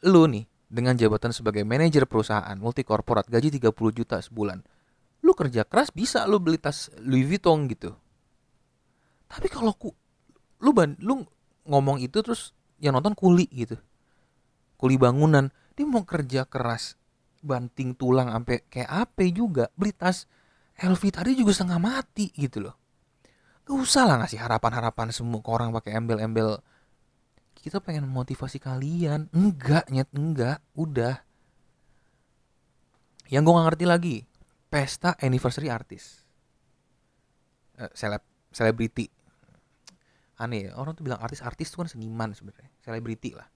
lu nih dengan jabatan sebagai manajer perusahaan multi korporat gaji 30 juta sebulan. Lu kerja keras bisa lu beli tas Louis Vuitton gitu. Tapi kalau ku lu ban lu ngomong itu terus yang nonton kuli gitu. Kuli bangunan, dia mau kerja keras banting tulang sampai kayak apa juga beli tas LV tadi juga setengah mati gitu loh. Gak usah lah ngasih harapan-harapan semua ke orang pakai embel-embel. Kita pengen memotivasi kalian. Enggak nyet enggak. Udah. Yang gue gak ngerti lagi pesta anniversary artis. Uh, seleb selebriti aneh ya orang tuh bilang artis artis tuh kan seniman sebenarnya selebriti lah.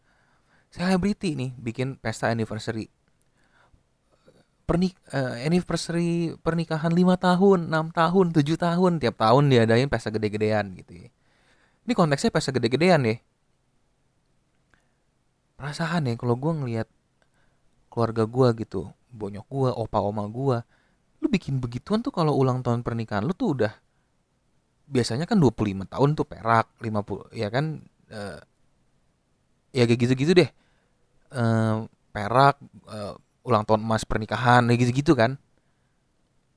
Selebriti nih bikin pesta anniversary. Pernik uh, anniversary pernikahan lima tahun enam tahun tujuh tahun tiap tahun diadain pesta gede-gedean gitu ya. Ini konteksnya pesta gede-gedean deh perasaan ya kalau gue ngelihat keluarga gue gitu bonyok gue opa oma gue lu bikin begituan tuh kalau ulang tahun pernikahan lu tuh udah biasanya kan 25 tahun tuh perak 50 ya kan uh, ya kayak gitu-gitu deh. Uh, perak uh, ulang tahun emas pernikahan kayak gitu-gitu kan.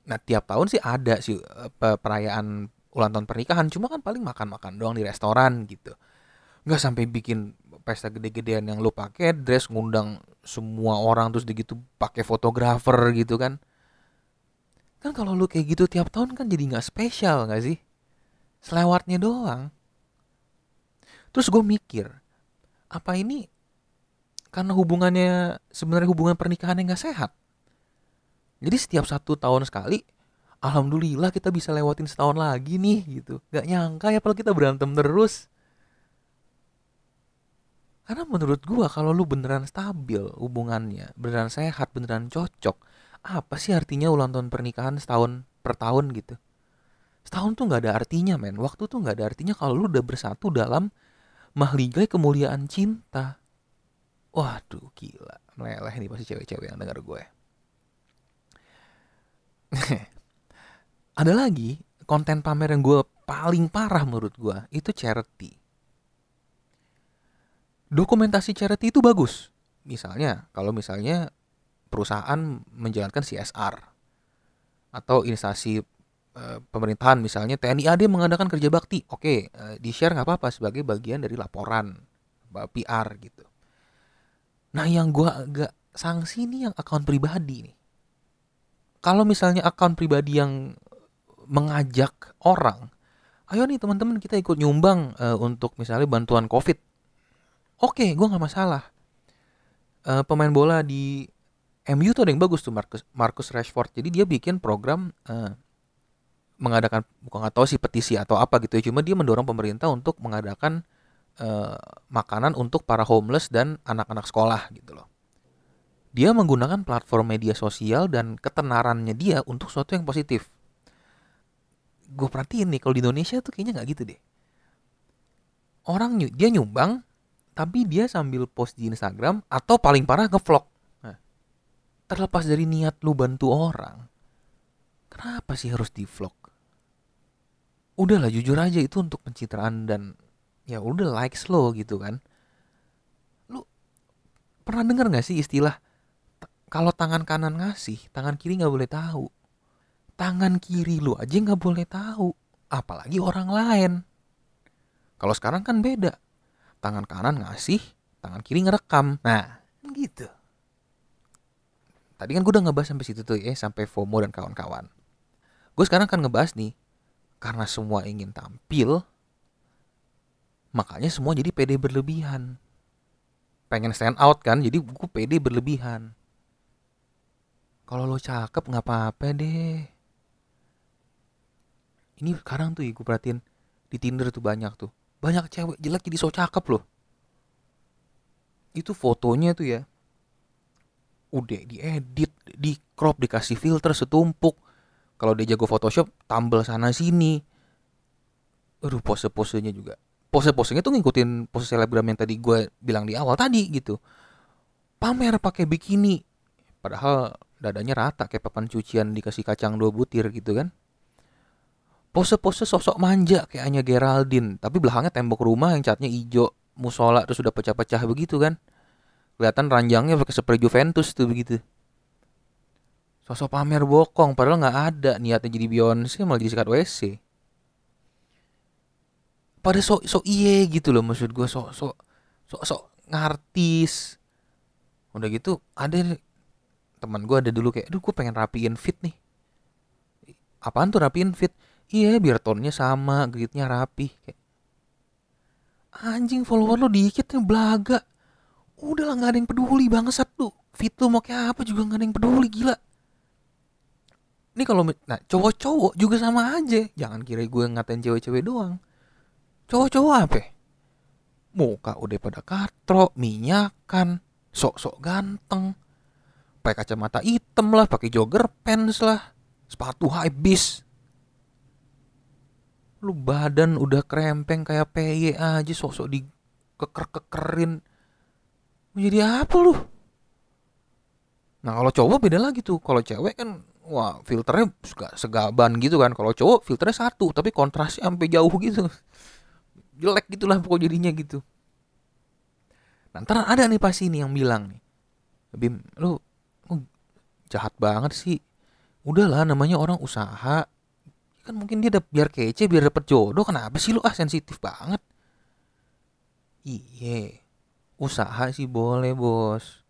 Nah tiap tahun sih ada sih uh, perayaan ulang tahun pernikahan. Cuma kan paling makan-makan doang di restoran gitu. Nggak sampai bikin pesta gede-gedean yang lo pakai dress ngundang semua orang terus gitu pakai fotografer gitu kan. Kan kalau lu kayak gitu tiap tahun kan jadi nggak spesial nggak sih selewatnya doang. Terus gue mikir apa ini karena hubungannya sebenarnya hubungan pernikahan yang nggak sehat? Jadi setiap satu tahun sekali alhamdulillah kita bisa lewatin setahun lagi nih gitu. Nggak nyangka ya kalau kita berantem terus. Karena menurut gua kalau lu beneran stabil hubungannya, beneran sehat, beneran cocok, apa sih artinya ulang tahun pernikahan setahun per tahun gitu? Setahun tuh nggak ada artinya men, waktu tuh nggak ada artinya kalau lu udah bersatu dalam mahligai kemuliaan cinta. Waduh gila, meleleh nih pasti cewek-cewek yang denger gue. [laughs] ada lagi konten pamer yang gue paling parah menurut gue itu charity dokumentasi charity itu bagus. Misalnya, kalau misalnya perusahaan menjalankan CSR atau instansi e, pemerintahan misalnya TNI AD mengadakan kerja bakti, oke, e, di share nggak apa-apa sebagai bagian dari laporan PR gitu. Nah, yang gua agak sanksi ini yang akun pribadi nih. Kalau misalnya akun pribadi yang mengajak orang, ayo nih teman-teman kita ikut nyumbang e, untuk misalnya bantuan COVID oke okay, gue nggak masalah uh, pemain bola di MU tuh ada yang bagus tuh Marcus Marcus Rashford jadi dia bikin program uh, mengadakan bukan nggak tahu sih petisi atau apa gitu ya cuma dia mendorong pemerintah untuk mengadakan uh, makanan untuk para homeless dan anak-anak sekolah gitu loh dia menggunakan platform media sosial dan ketenarannya dia untuk sesuatu yang positif gue perhatiin nih kalau di Indonesia tuh kayaknya nggak gitu deh orang dia nyumbang tapi dia sambil post di Instagram atau paling parah ngevlog. Nah, terlepas dari niat lu bantu orang, kenapa sih harus di vlog? Udahlah jujur aja itu untuk pencitraan dan ya udah likes lo gitu kan. Lu pernah dengar gak sih istilah kalau tangan kanan ngasih, tangan kiri nggak boleh tahu. Tangan kiri lu aja nggak boleh tahu, apalagi orang lain. Kalau sekarang kan beda tangan kanan ngasih, tangan kiri ngerekam. Nah, gitu. Tadi kan gue udah ngebahas sampai situ tuh ya, sampai FOMO dan kawan-kawan. Gue sekarang akan ngebahas nih, karena semua ingin tampil, makanya semua jadi pede berlebihan. Pengen stand out kan, jadi gue pede berlebihan. Kalau lo cakep nggak apa-apa deh. Ini sekarang tuh ya gue perhatiin di Tinder tuh banyak tuh banyak cewek jelek jadi so cakep loh itu fotonya tuh ya udah diedit di crop dikasih filter setumpuk kalau dia jago Photoshop tambal sana sini. Aduh pose posenya juga. Pose posenya tuh ngikutin pose selebgram yang tadi gue bilang di awal tadi gitu. Pamer pakai bikini. Padahal dadanya rata kayak papan cucian dikasih kacang dua butir gitu kan. Pose-pose sosok manja kayak hanya Geraldine. Tapi belakangnya tembok rumah yang catnya hijau musola terus sudah pecah-pecah begitu kan. Kelihatan ranjangnya pakai spray Juventus tuh begitu sosok pamer bokong padahal nggak ada. Niatnya jadi Beyonce malah jadi sikat WC pada sok sok iye gitu loh maksud gue sok sok sok sok ngartis. Udah gitu ada teman gue ada dulu kayak aduh gue pengen rapiin fit nih. Apaan tuh rapiin fit? Iya biar tonnya sama gridnya rapi. Kayak anjing follower lo dikit nih belaga. Udah lah nggak ada yang peduli bangsat tuh fit lo mau kayak apa juga nggak ada yang peduli gila ini kalau nah cowok-cowok juga sama aja. Jangan kira gue ngatain cewek-cewek doang. Cowok-cowok apa? Muka udah pada katro minyakan sok-sok ganteng. Pakai kacamata hitam lah pakai jogger pants lah. Sepatu high bis lu badan udah krempeng kayak PY aja sok-sok di keker-kekerin menjadi apa lu? Nah kalau cowok beda lagi tuh. Kalau cewek kan wah filternya segaban gitu kan. Kalau cowok filternya satu tapi kontrasnya sampai jauh gitu. [laughs] Jelek gitulah pokok jadinya gitu. Nah, ntar ada nih pasti ini yang bilang nih. Bim lu, lu jahat banget sih. Udahlah namanya orang usaha. Kan mungkin dia biar kece biar dapet jodoh. Kenapa sih lu ah sensitif banget? Iye usaha sih boleh bos.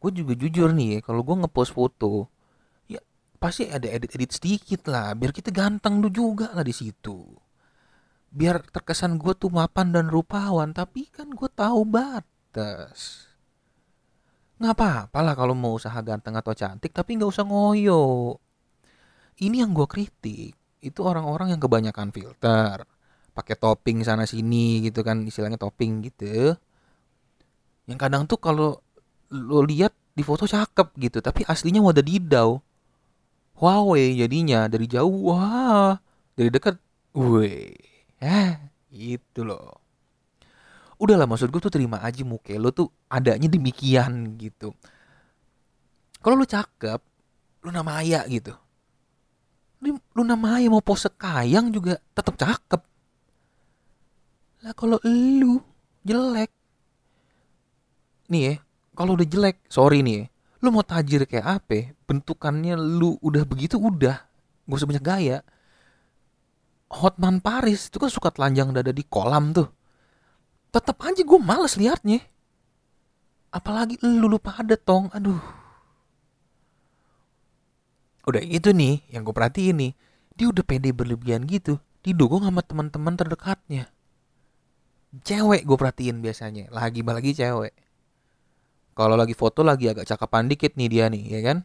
Gue juga jujur nih ya kalau gue ngepost foto pasti ada edit-edit sedikit lah biar kita ganteng lu juga lah di situ. Biar terkesan gue tuh mapan dan rupawan tapi kan gue tahu batas. Nggak apa-apa lah kalau mau usaha ganteng atau cantik tapi nggak usah ngoyo. Ini yang gue kritik itu orang-orang yang kebanyakan filter. Pakai topping sana sini gitu kan istilahnya topping gitu. Yang kadang tuh kalau lo lihat di foto cakep gitu tapi aslinya wadah didau Huawei jadinya dari jauh wah dari dekat weh eh itu loh udahlah maksud gue tuh terima aja muka lo tuh adanya demikian gitu kalau lo cakep lo nama ayah gitu Luna Maya mau pose kayang juga tetap cakep. Lah kalau lu jelek. Nih ya, kalau udah jelek, sorry nih ya. Lu mau tajir kayak apa? Bentukannya lu udah begitu udah. Gak usah banyak gaya. Hotman Paris itu kan suka telanjang dada di kolam tuh. Tetap aja gue males liatnya. Apalagi lu lupa ada tong. Aduh udah itu nih yang gue perhatiin nih dia udah pede berlebihan gitu didukung sama teman-teman terdekatnya cewek gue perhatiin biasanya lagi lagi cewek kalau lagi foto lagi agak cakapan dikit nih dia nih ya kan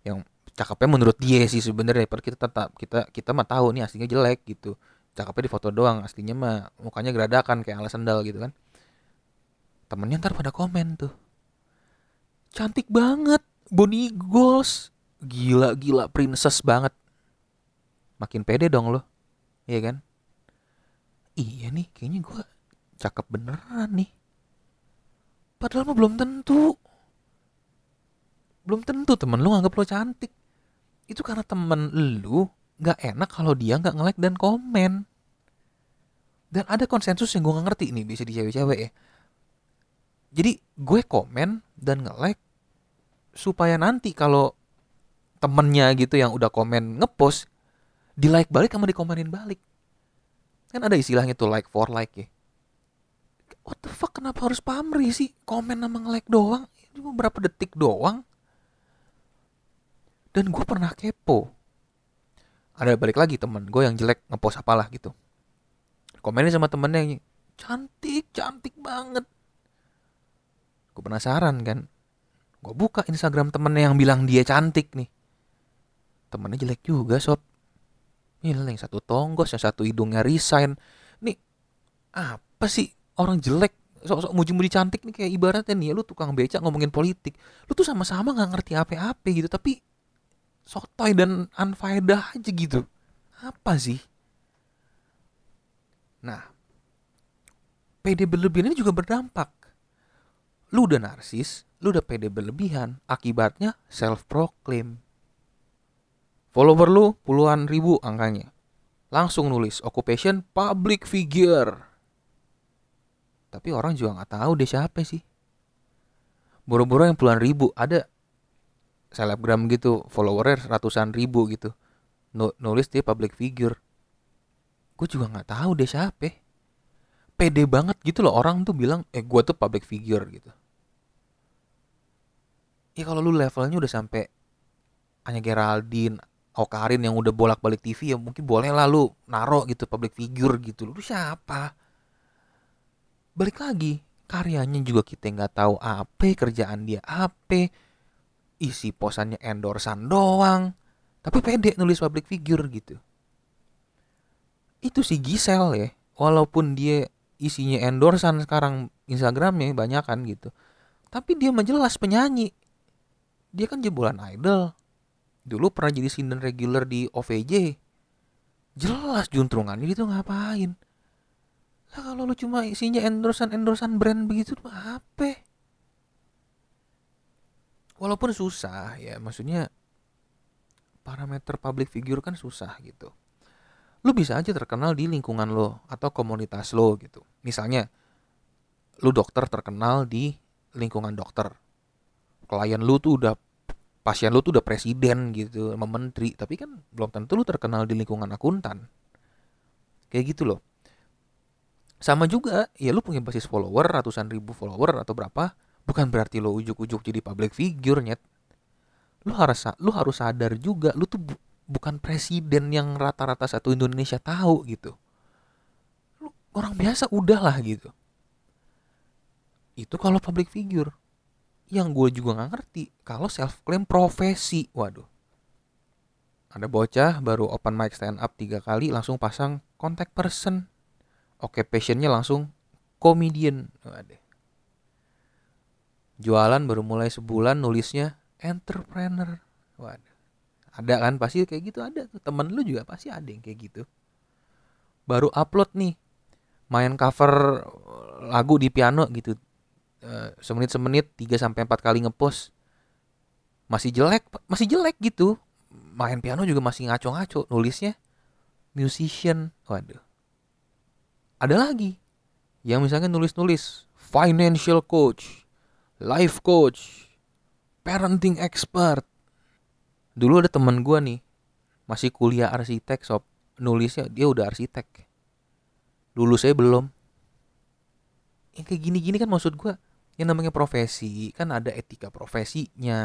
yang cakepnya menurut dia sih sebenarnya per kita tetap kita kita mah tahu nih aslinya jelek gitu cakepnya di foto doang aslinya mah mukanya geradakan kayak alas sendal gitu kan temennya ntar pada komen tuh cantik banget body goals gila-gila princess banget. Makin pede dong lo. Iya kan? Iya nih, kayaknya gue cakep beneran nih. Padahal mah belum tentu. Belum tentu temen lu nganggap lo cantik. Itu karena temen lu gak enak kalau dia gak nge-like dan komen. Dan ada konsensus yang gue gak ngerti nih bisa di cewek-cewek ya. Jadi gue komen dan nge-like supaya nanti kalau temennya gitu yang udah komen ngepost di like balik sama dikomenin balik kan ada istilahnya tuh like for like ya what the fuck kenapa harus pamri sih? Komen sama nge-like doang. Ini beberapa detik doang. Dan gue pernah kepo. Ada balik lagi temen gue yang jelek ngepost apalah gitu. Komenin sama temennya cantik cantik banget. Gue penasaran kan. Gue buka Instagram temennya yang bilang dia cantik nih. Temennya jelek juga sob. Ini yang satu tonggos yang satu hidungnya resign. Nih apa sih orang jelek sok-sok muji-muji cantik nih kayak ibaratnya nih lu tukang becak ngomongin politik lu tuh sama-sama nggak ngerti apa-apa gitu tapi sotoy dan unfaedah aja gitu apa sih nah PD berlebihan ini juga berdampak lu udah narsis lu udah PD berlebihan akibatnya self proclaim Follower lu puluhan ribu angkanya. Langsung nulis occupation public figure. Tapi orang juga nggak tahu dia siapa sih. boro-boro yang puluhan ribu. Ada selebgram gitu followernya ratusan ribu gitu. Nulis dia public figure. Gue juga nggak tahu dia siapa. Pede banget gitu loh orang tuh bilang eh gue tuh public figure gitu. Ya kalau lu levelnya udah sampai hanya Geraldine Okarin yang udah bolak-balik TV ya mungkin boleh lah lu naro gitu public figure gitu. Lu siapa balik lagi karyanya juga kita nggak tahu apa kerjaan dia apa. Isi posannya endorsan doang. Tapi pede nulis public figure gitu. Itu si Gisel ya. Walaupun dia isinya endorsan sekarang Instagramnya banyak kan gitu. Tapi dia menjelas penyanyi. Dia kan jebolan idol. Dulu pernah jadi sinden regular di OVJ jelas juntrungannya itu ngapain lah kalau lu cuma isinya endorsan endorsan brand begitu apa? Walaupun susah ya, maksudnya parameter public figure kan susah gitu. Lu bisa aja terkenal di lingkungan lo atau komunitas lo gitu. Misalnya lu dokter terkenal di lingkungan dokter. Klien lu tuh udah pasien lu tuh udah presiden gitu, sama menteri, tapi kan belum tentu lu terkenal di lingkungan akuntan. Kayak gitu loh sama juga ya lu punya basis follower ratusan ribu follower atau berapa bukan berarti lo ujuk-ujuk jadi public figure nyet. Lu harus lu harus sadar juga lu tuh bu, bukan presiden yang rata-rata satu Indonesia tahu gitu. Lu orang biasa udahlah gitu. Itu kalau public figure. Yang gue juga nggak ngerti kalau self claim profesi waduh. Ada bocah baru open mic stand up tiga kali langsung pasang contact person Oke, passionnya langsung komedian. Waduh. Jualan baru mulai sebulan nulisnya entrepreneur. Waduh. Ada kan pasti kayak gitu ada tuh. Temen lu juga pasti ada yang kayak gitu. Baru upload nih. Main cover lagu di piano gitu. Uh, semenit semenit 3 sampai 4 kali ngepost. Masih jelek, masih jelek gitu. Main piano juga masih ngaco-ngaco nulisnya musician. Waduh ada lagi yang misalnya nulis-nulis financial coach, life coach, parenting expert. Dulu ada teman gue nih, masih kuliah arsitek sob, nulisnya dia udah arsitek. Dulu saya belum. Yang kayak gini-gini kan maksud gue, yang namanya profesi kan ada etika profesinya,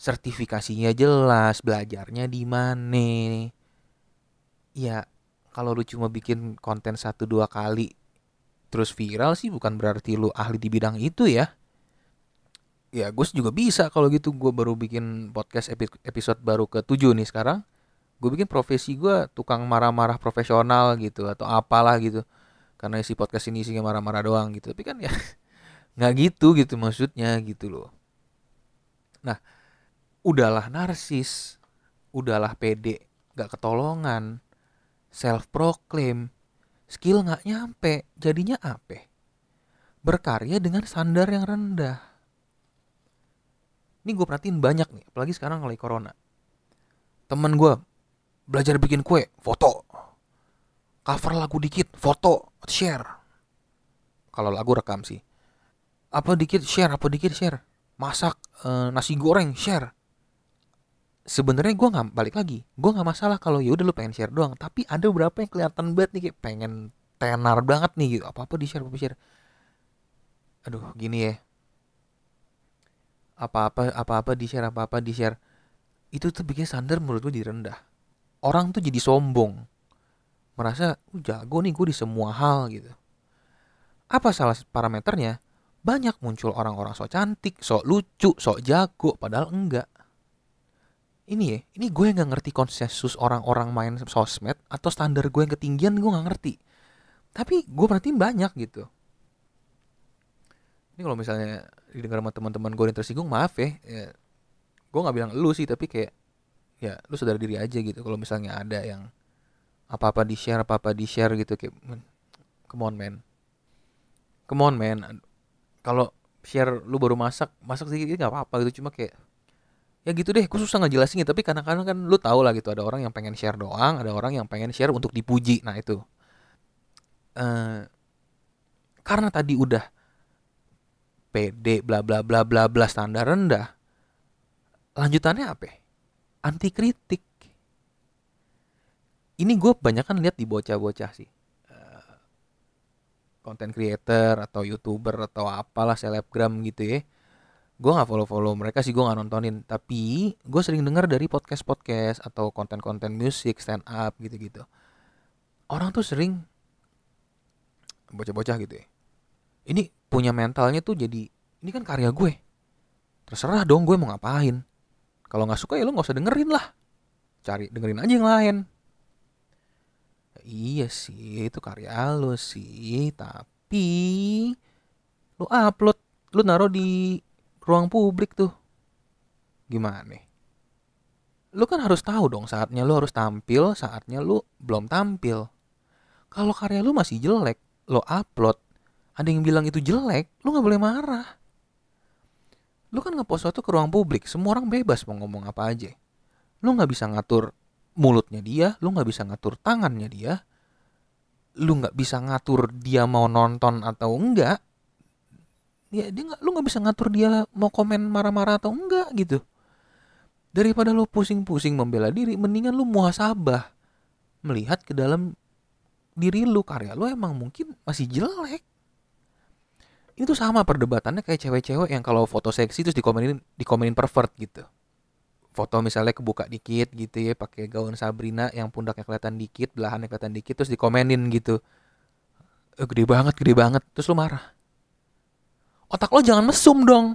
sertifikasinya jelas, belajarnya di mana. Ya kalau lu cuma bikin konten satu dua kali terus viral sih bukan berarti lu ahli di bidang itu ya. Ya gue juga bisa kalau gitu. Gue baru bikin podcast episode baru ke tujuh nih sekarang. Gue bikin profesi gue tukang marah-marah profesional gitu atau apalah gitu. Karena isi podcast ini isinya marah-marah doang gitu. Tapi kan ya [laughs] nggak gitu gitu maksudnya gitu loh. Nah udahlah narsis udahlah pede gak ketolongan self proclaim, skill nggak nyampe, jadinya apa? Berkarya dengan standar yang rendah. Ini gue perhatiin banyak nih, apalagi sekarang lagi corona. Temen gue belajar bikin kue, foto. Cover lagu dikit, foto, share. Kalau lagu rekam sih. Apa dikit share, apa dikit share. Masak e, nasi goreng, share sebenarnya gue nggak balik lagi gue nggak masalah kalau ya udah lu pengen share doang. Tapi ada beberapa yang kelihatan banget nih kayak pengen tenar banget nih gitu. Apa apa di share apa share aduh gini ya. Apa apa apa apa di share apa apa di share itu tuh bikin standar menurut gue jadi rendah. Orang tuh jadi sombong. Merasa uh, jago nih gue di semua hal gitu. Apa salah parameternya? Banyak muncul orang-orang sok cantik sok lucu sok jago padahal enggak ini ya ini gue nggak ngerti konsensus orang-orang main sosmed atau standar gue yang ketinggian gue nggak ngerti. Tapi gue perhatiin banyak gitu. Ini kalau misalnya didengar sama teman-teman gue yang tersinggung maaf ya, ya. Gue nggak bilang lu sih tapi kayak ya lu sadar diri aja gitu. Kalau misalnya ada yang apa-apa di share apa-apa di share gitu kayak come on man. Come on man. Kalau share lu baru masak masak sedikit nggak apa-apa gitu. Cuma kayak ya gitu deh gue susah ngejelasin tapi kadang-kadang kan lu tau lah gitu ada orang yang pengen share doang ada orang yang pengen share untuk dipuji. Nah itu. Uh, karena tadi udah pede bla bla bla bla bla standar rendah lanjutannya apa? Anti kritik ini gue banyak kan lihat di bocah-bocah sih. Konten creator atau youtuber atau apalah selebgram gitu ya gue nggak follow follow mereka sih gue nggak nontonin. Tapi gue sering dengar dari podcast podcast atau konten konten musik stand up gitu gitu orang tuh sering bocah-bocah gitu ya. Ini punya mentalnya tuh jadi ini kan karya gue. Terserah dong gue mau ngapain. Kalau nggak suka ya lo nggak usah dengerin lah. Cari dengerin aja yang lain. Iya sih itu karya lo sih. Tapi lu upload lu naruh di ruang publik tuh. Gimana nih? Lu kan harus tahu dong saatnya lu harus tampil saatnya lu belum tampil. Kalau karya lu masih jelek lo upload ada yang bilang itu jelek lu nggak boleh marah. Lu kan ngepost sesuatu ke ruang publik semua orang bebas mau ngomong apa aja. Lu nggak bisa ngatur mulutnya dia, lu nggak bisa ngatur tangannya dia, lu nggak bisa ngatur dia mau nonton atau enggak. Ya dia nggak, lu nggak bisa ngatur dia mau komen marah-marah atau enggak gitu. Daripada lu pusing-pusing membela diri, mendingan lu muhasabah. Melihat ke dalam diri lu karya lu emang mungkin masih jelek. Itu sama perdebatannya kayak cewek-cewek yang kalau foto seksi terus dikomenin dikomenin pervert gitu. Foto misalnya kebuka dikit gitu ya pakai gaun Sabrina yang pundaknya kelihatan dikit belahannya kelihatan dikit terus dikomenin gitu. E, gede banget gede banget. Terus lu marah otak lo jangan mesum dong.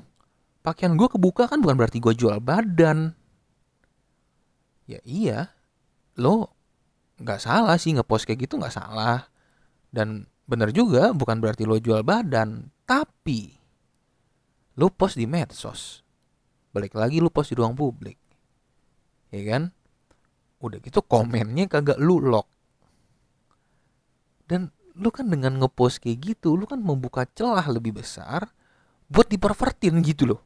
Pakaian gue kebuka kan bukan berarti gue jual badan. Ya iya lo nggak salah sih ngepost kayak gitu nggak salah. Dan bener juga bukan berarti lo jual badan tapi lo post di medsos. Balik lagi lu post di ruang publik. Ya kan? Udah gitu komennya kagak lu lock. Dan lu kan dengan ngepost kayak gitu lu kan membuka celah lebih besar buat dipervertin gitu loh.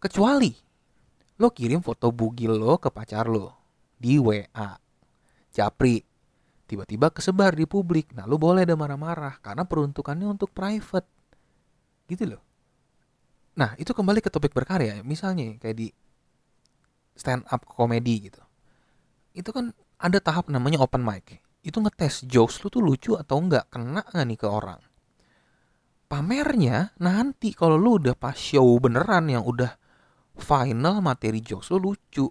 Kecuali lo kirim foto bugil lo ke pacar lo di WA japri tiba-tiba kesebar di publik. Nah lo boleh ada marah-marah karena peruntukannya untuk private. Gitu loh. Nah itu kembali ke topik berkarya misalnya kayak di stand up komedi gitu. Itu kan ada tahap namanya open mic. Itu ngetes jokes lu tuh lucu atau enggak kena nggak nih ke orang pamernya nanti kalau lu udah pas show beneran yang udah final materi jokes lu lucu.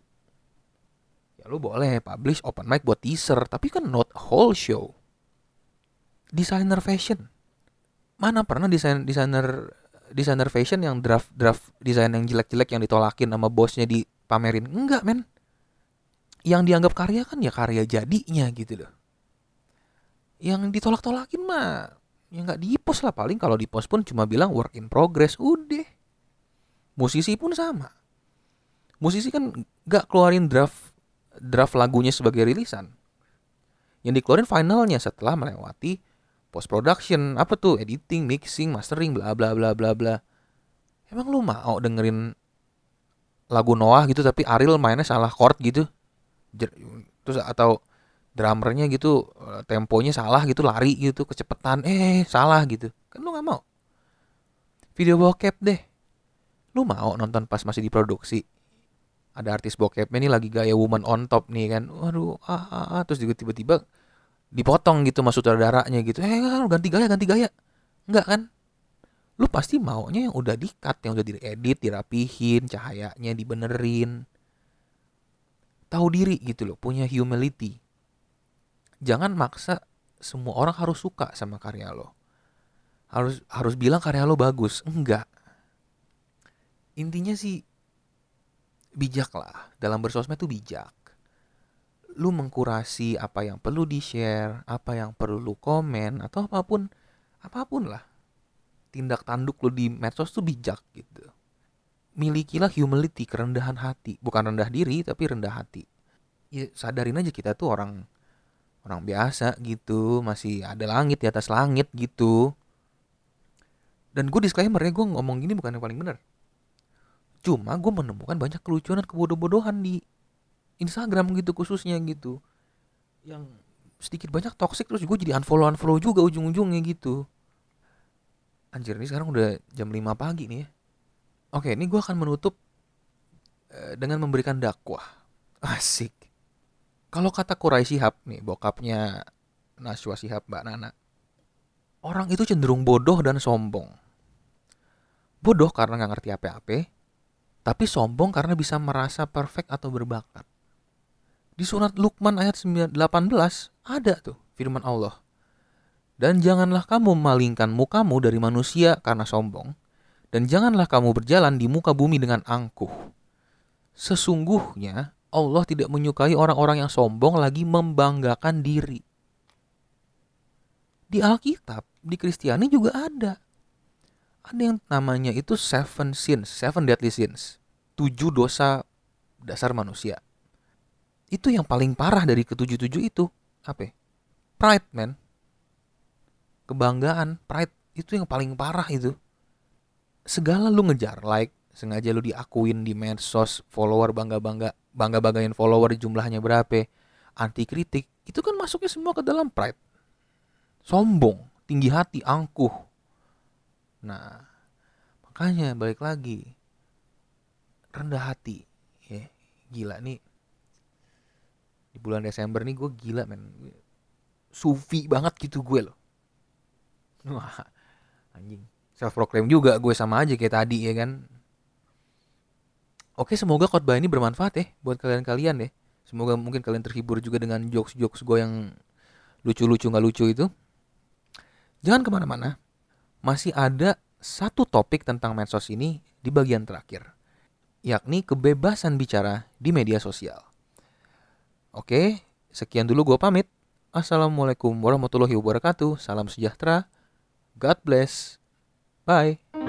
Ya lu boleh publish open mic buat teaser tapi kan not whole show. Desainer fashion. Mana pernah desain desainer desainer fashion yang draft draft desain yang jelek-jelek yang ditolakin sama bosnya di pamerin enggak men. Yang dianggap karya kan ya karya jadinya gitu loh. Yang ditolak-tolakin mah ya nggak di post lah paling kalau di post pun cuma bilang work in progress udah. Musisi pun sama. Musisi kan nggak keluarin draft draft lagunya sebagai rilisan. Yang dikeluarin finalnya setelah melewati post production apa tuh editing mixing mastering bla bla bla bla bla. Emang lu mau dengerin lagu Noah gitu tapi Ariel mainnya salah chord gitu? Terus atau drummernya gitu eh, temponya salah gitu lari gitu kecepatan eh salah gitu. Kan lu nggak mau. Video bokep deh. Lu mau nonton pas masih diproduksi? Ada artis bokepnya nih lagi gaya woman on top nih kan. Waduh ah, ah, ah. terus juga tiba-tiba dipotong gitu masuk sutradaranya gitu. Eh ganti gaya ganti gaya. Enggak kan? Lu pasti maunya yang udah di-cut, yang udah diedit, dirapihin, cahayanya dibenerin. Tahu diri gitu loh, punya humility. Jangan maksa semua orang harus suka sama karya lo. Harus harus bilang karya lo bagus. Enggak. Intinya sih bijak lah. Dalam bersosmed tuh bijak. Lu mengkurasi apa yang perlu di-share, apa yang perlu lu komen, atau apa pun. Apa pun lah tindak tanduk lo di medsos tuh bijak gitu. Milikilah humility, kerendahan hati. Bukan rendah diri, tapi rendah hati. Ya sadarin aja kita tuh orang orang biasa gitu. Masih ada langit di atas langit gitu. Dan gue disclaimer ya, gue ngomong gini bukan yang paling benar. Cuma gue menemukan banyak kelucuan dan kebodoh-bodohan di Instagram gitu khususnya gitu. Yang sedikit banyak toxic terus gue jadi unfollow unfollow juga ujung-ujungnya gitu Anjir, ini sekarang udah jam 5 pagi nih ya. Oke, ini gue akan menutup eh, dengan memberikan dakwah. [laughs] Asik. Kalau kata Kurai Shihab nih, bokapnya Naswa Shihab Mbak Nana. Orang itu cenderung bodoh dan sombong. Bodoh karena nggak ngerti apa-apa, tapi sombong karena bisa merasa perfect atau berbakat. Di surat Luqman ayat 18 ada tuh firman Allah. Dan janganlah kamu memalingkan mukamu dari manusia karena sombong, dan janganlah kamu berjalan di muka bumi dengan angkuh. Sesungguhnya Allah tidak menyukai orang-orang yang sombong lagi membanggakan diri. Di Alkitab, di Kristiani juga ada. Ada yang namanya itu seven sins, seven deadly sins. Tujuh dosa dasar manusia. Itu yang paling parah dari ketujuh-tujuh itu. Apa? Pride, man kebanggaan, pride itu yang paling parah itu. Segala lu ngejar like, sengaja lu diakuin di medsos, follower bangga-bangga, bangga-banggain follower jumlahnya berapa, anti kritik, itu kan masuknya semua ke dalam pride. Sombong, tinggi hati, angkuh. Nah, makanya balik lagi. Rendah hati. Ya, gila nih. Di bulan Desember nih gue gila men. Sufi banget gitu gue loh Wah, anjing. Self proclaim juga gue sama aja kayak tadi ya kan. Oke, semoga khotbah ini bermanfaat ya buat kalian-kalian deh. Semoga mungkin kalian terhibur juga dengan jokes-jokes gue yang lucu-lucu nggak lucu itu. Jangan ke mana-mana. Masih ada satu topik tentang medsos ini di bagian terakhir, yakni kebebasan bicara di media sosial. Oke, sekian dulu gue pamit. Assalamualaikum warahmatullahi wabarakatuh. Salam sejahtera. God bless. Bye.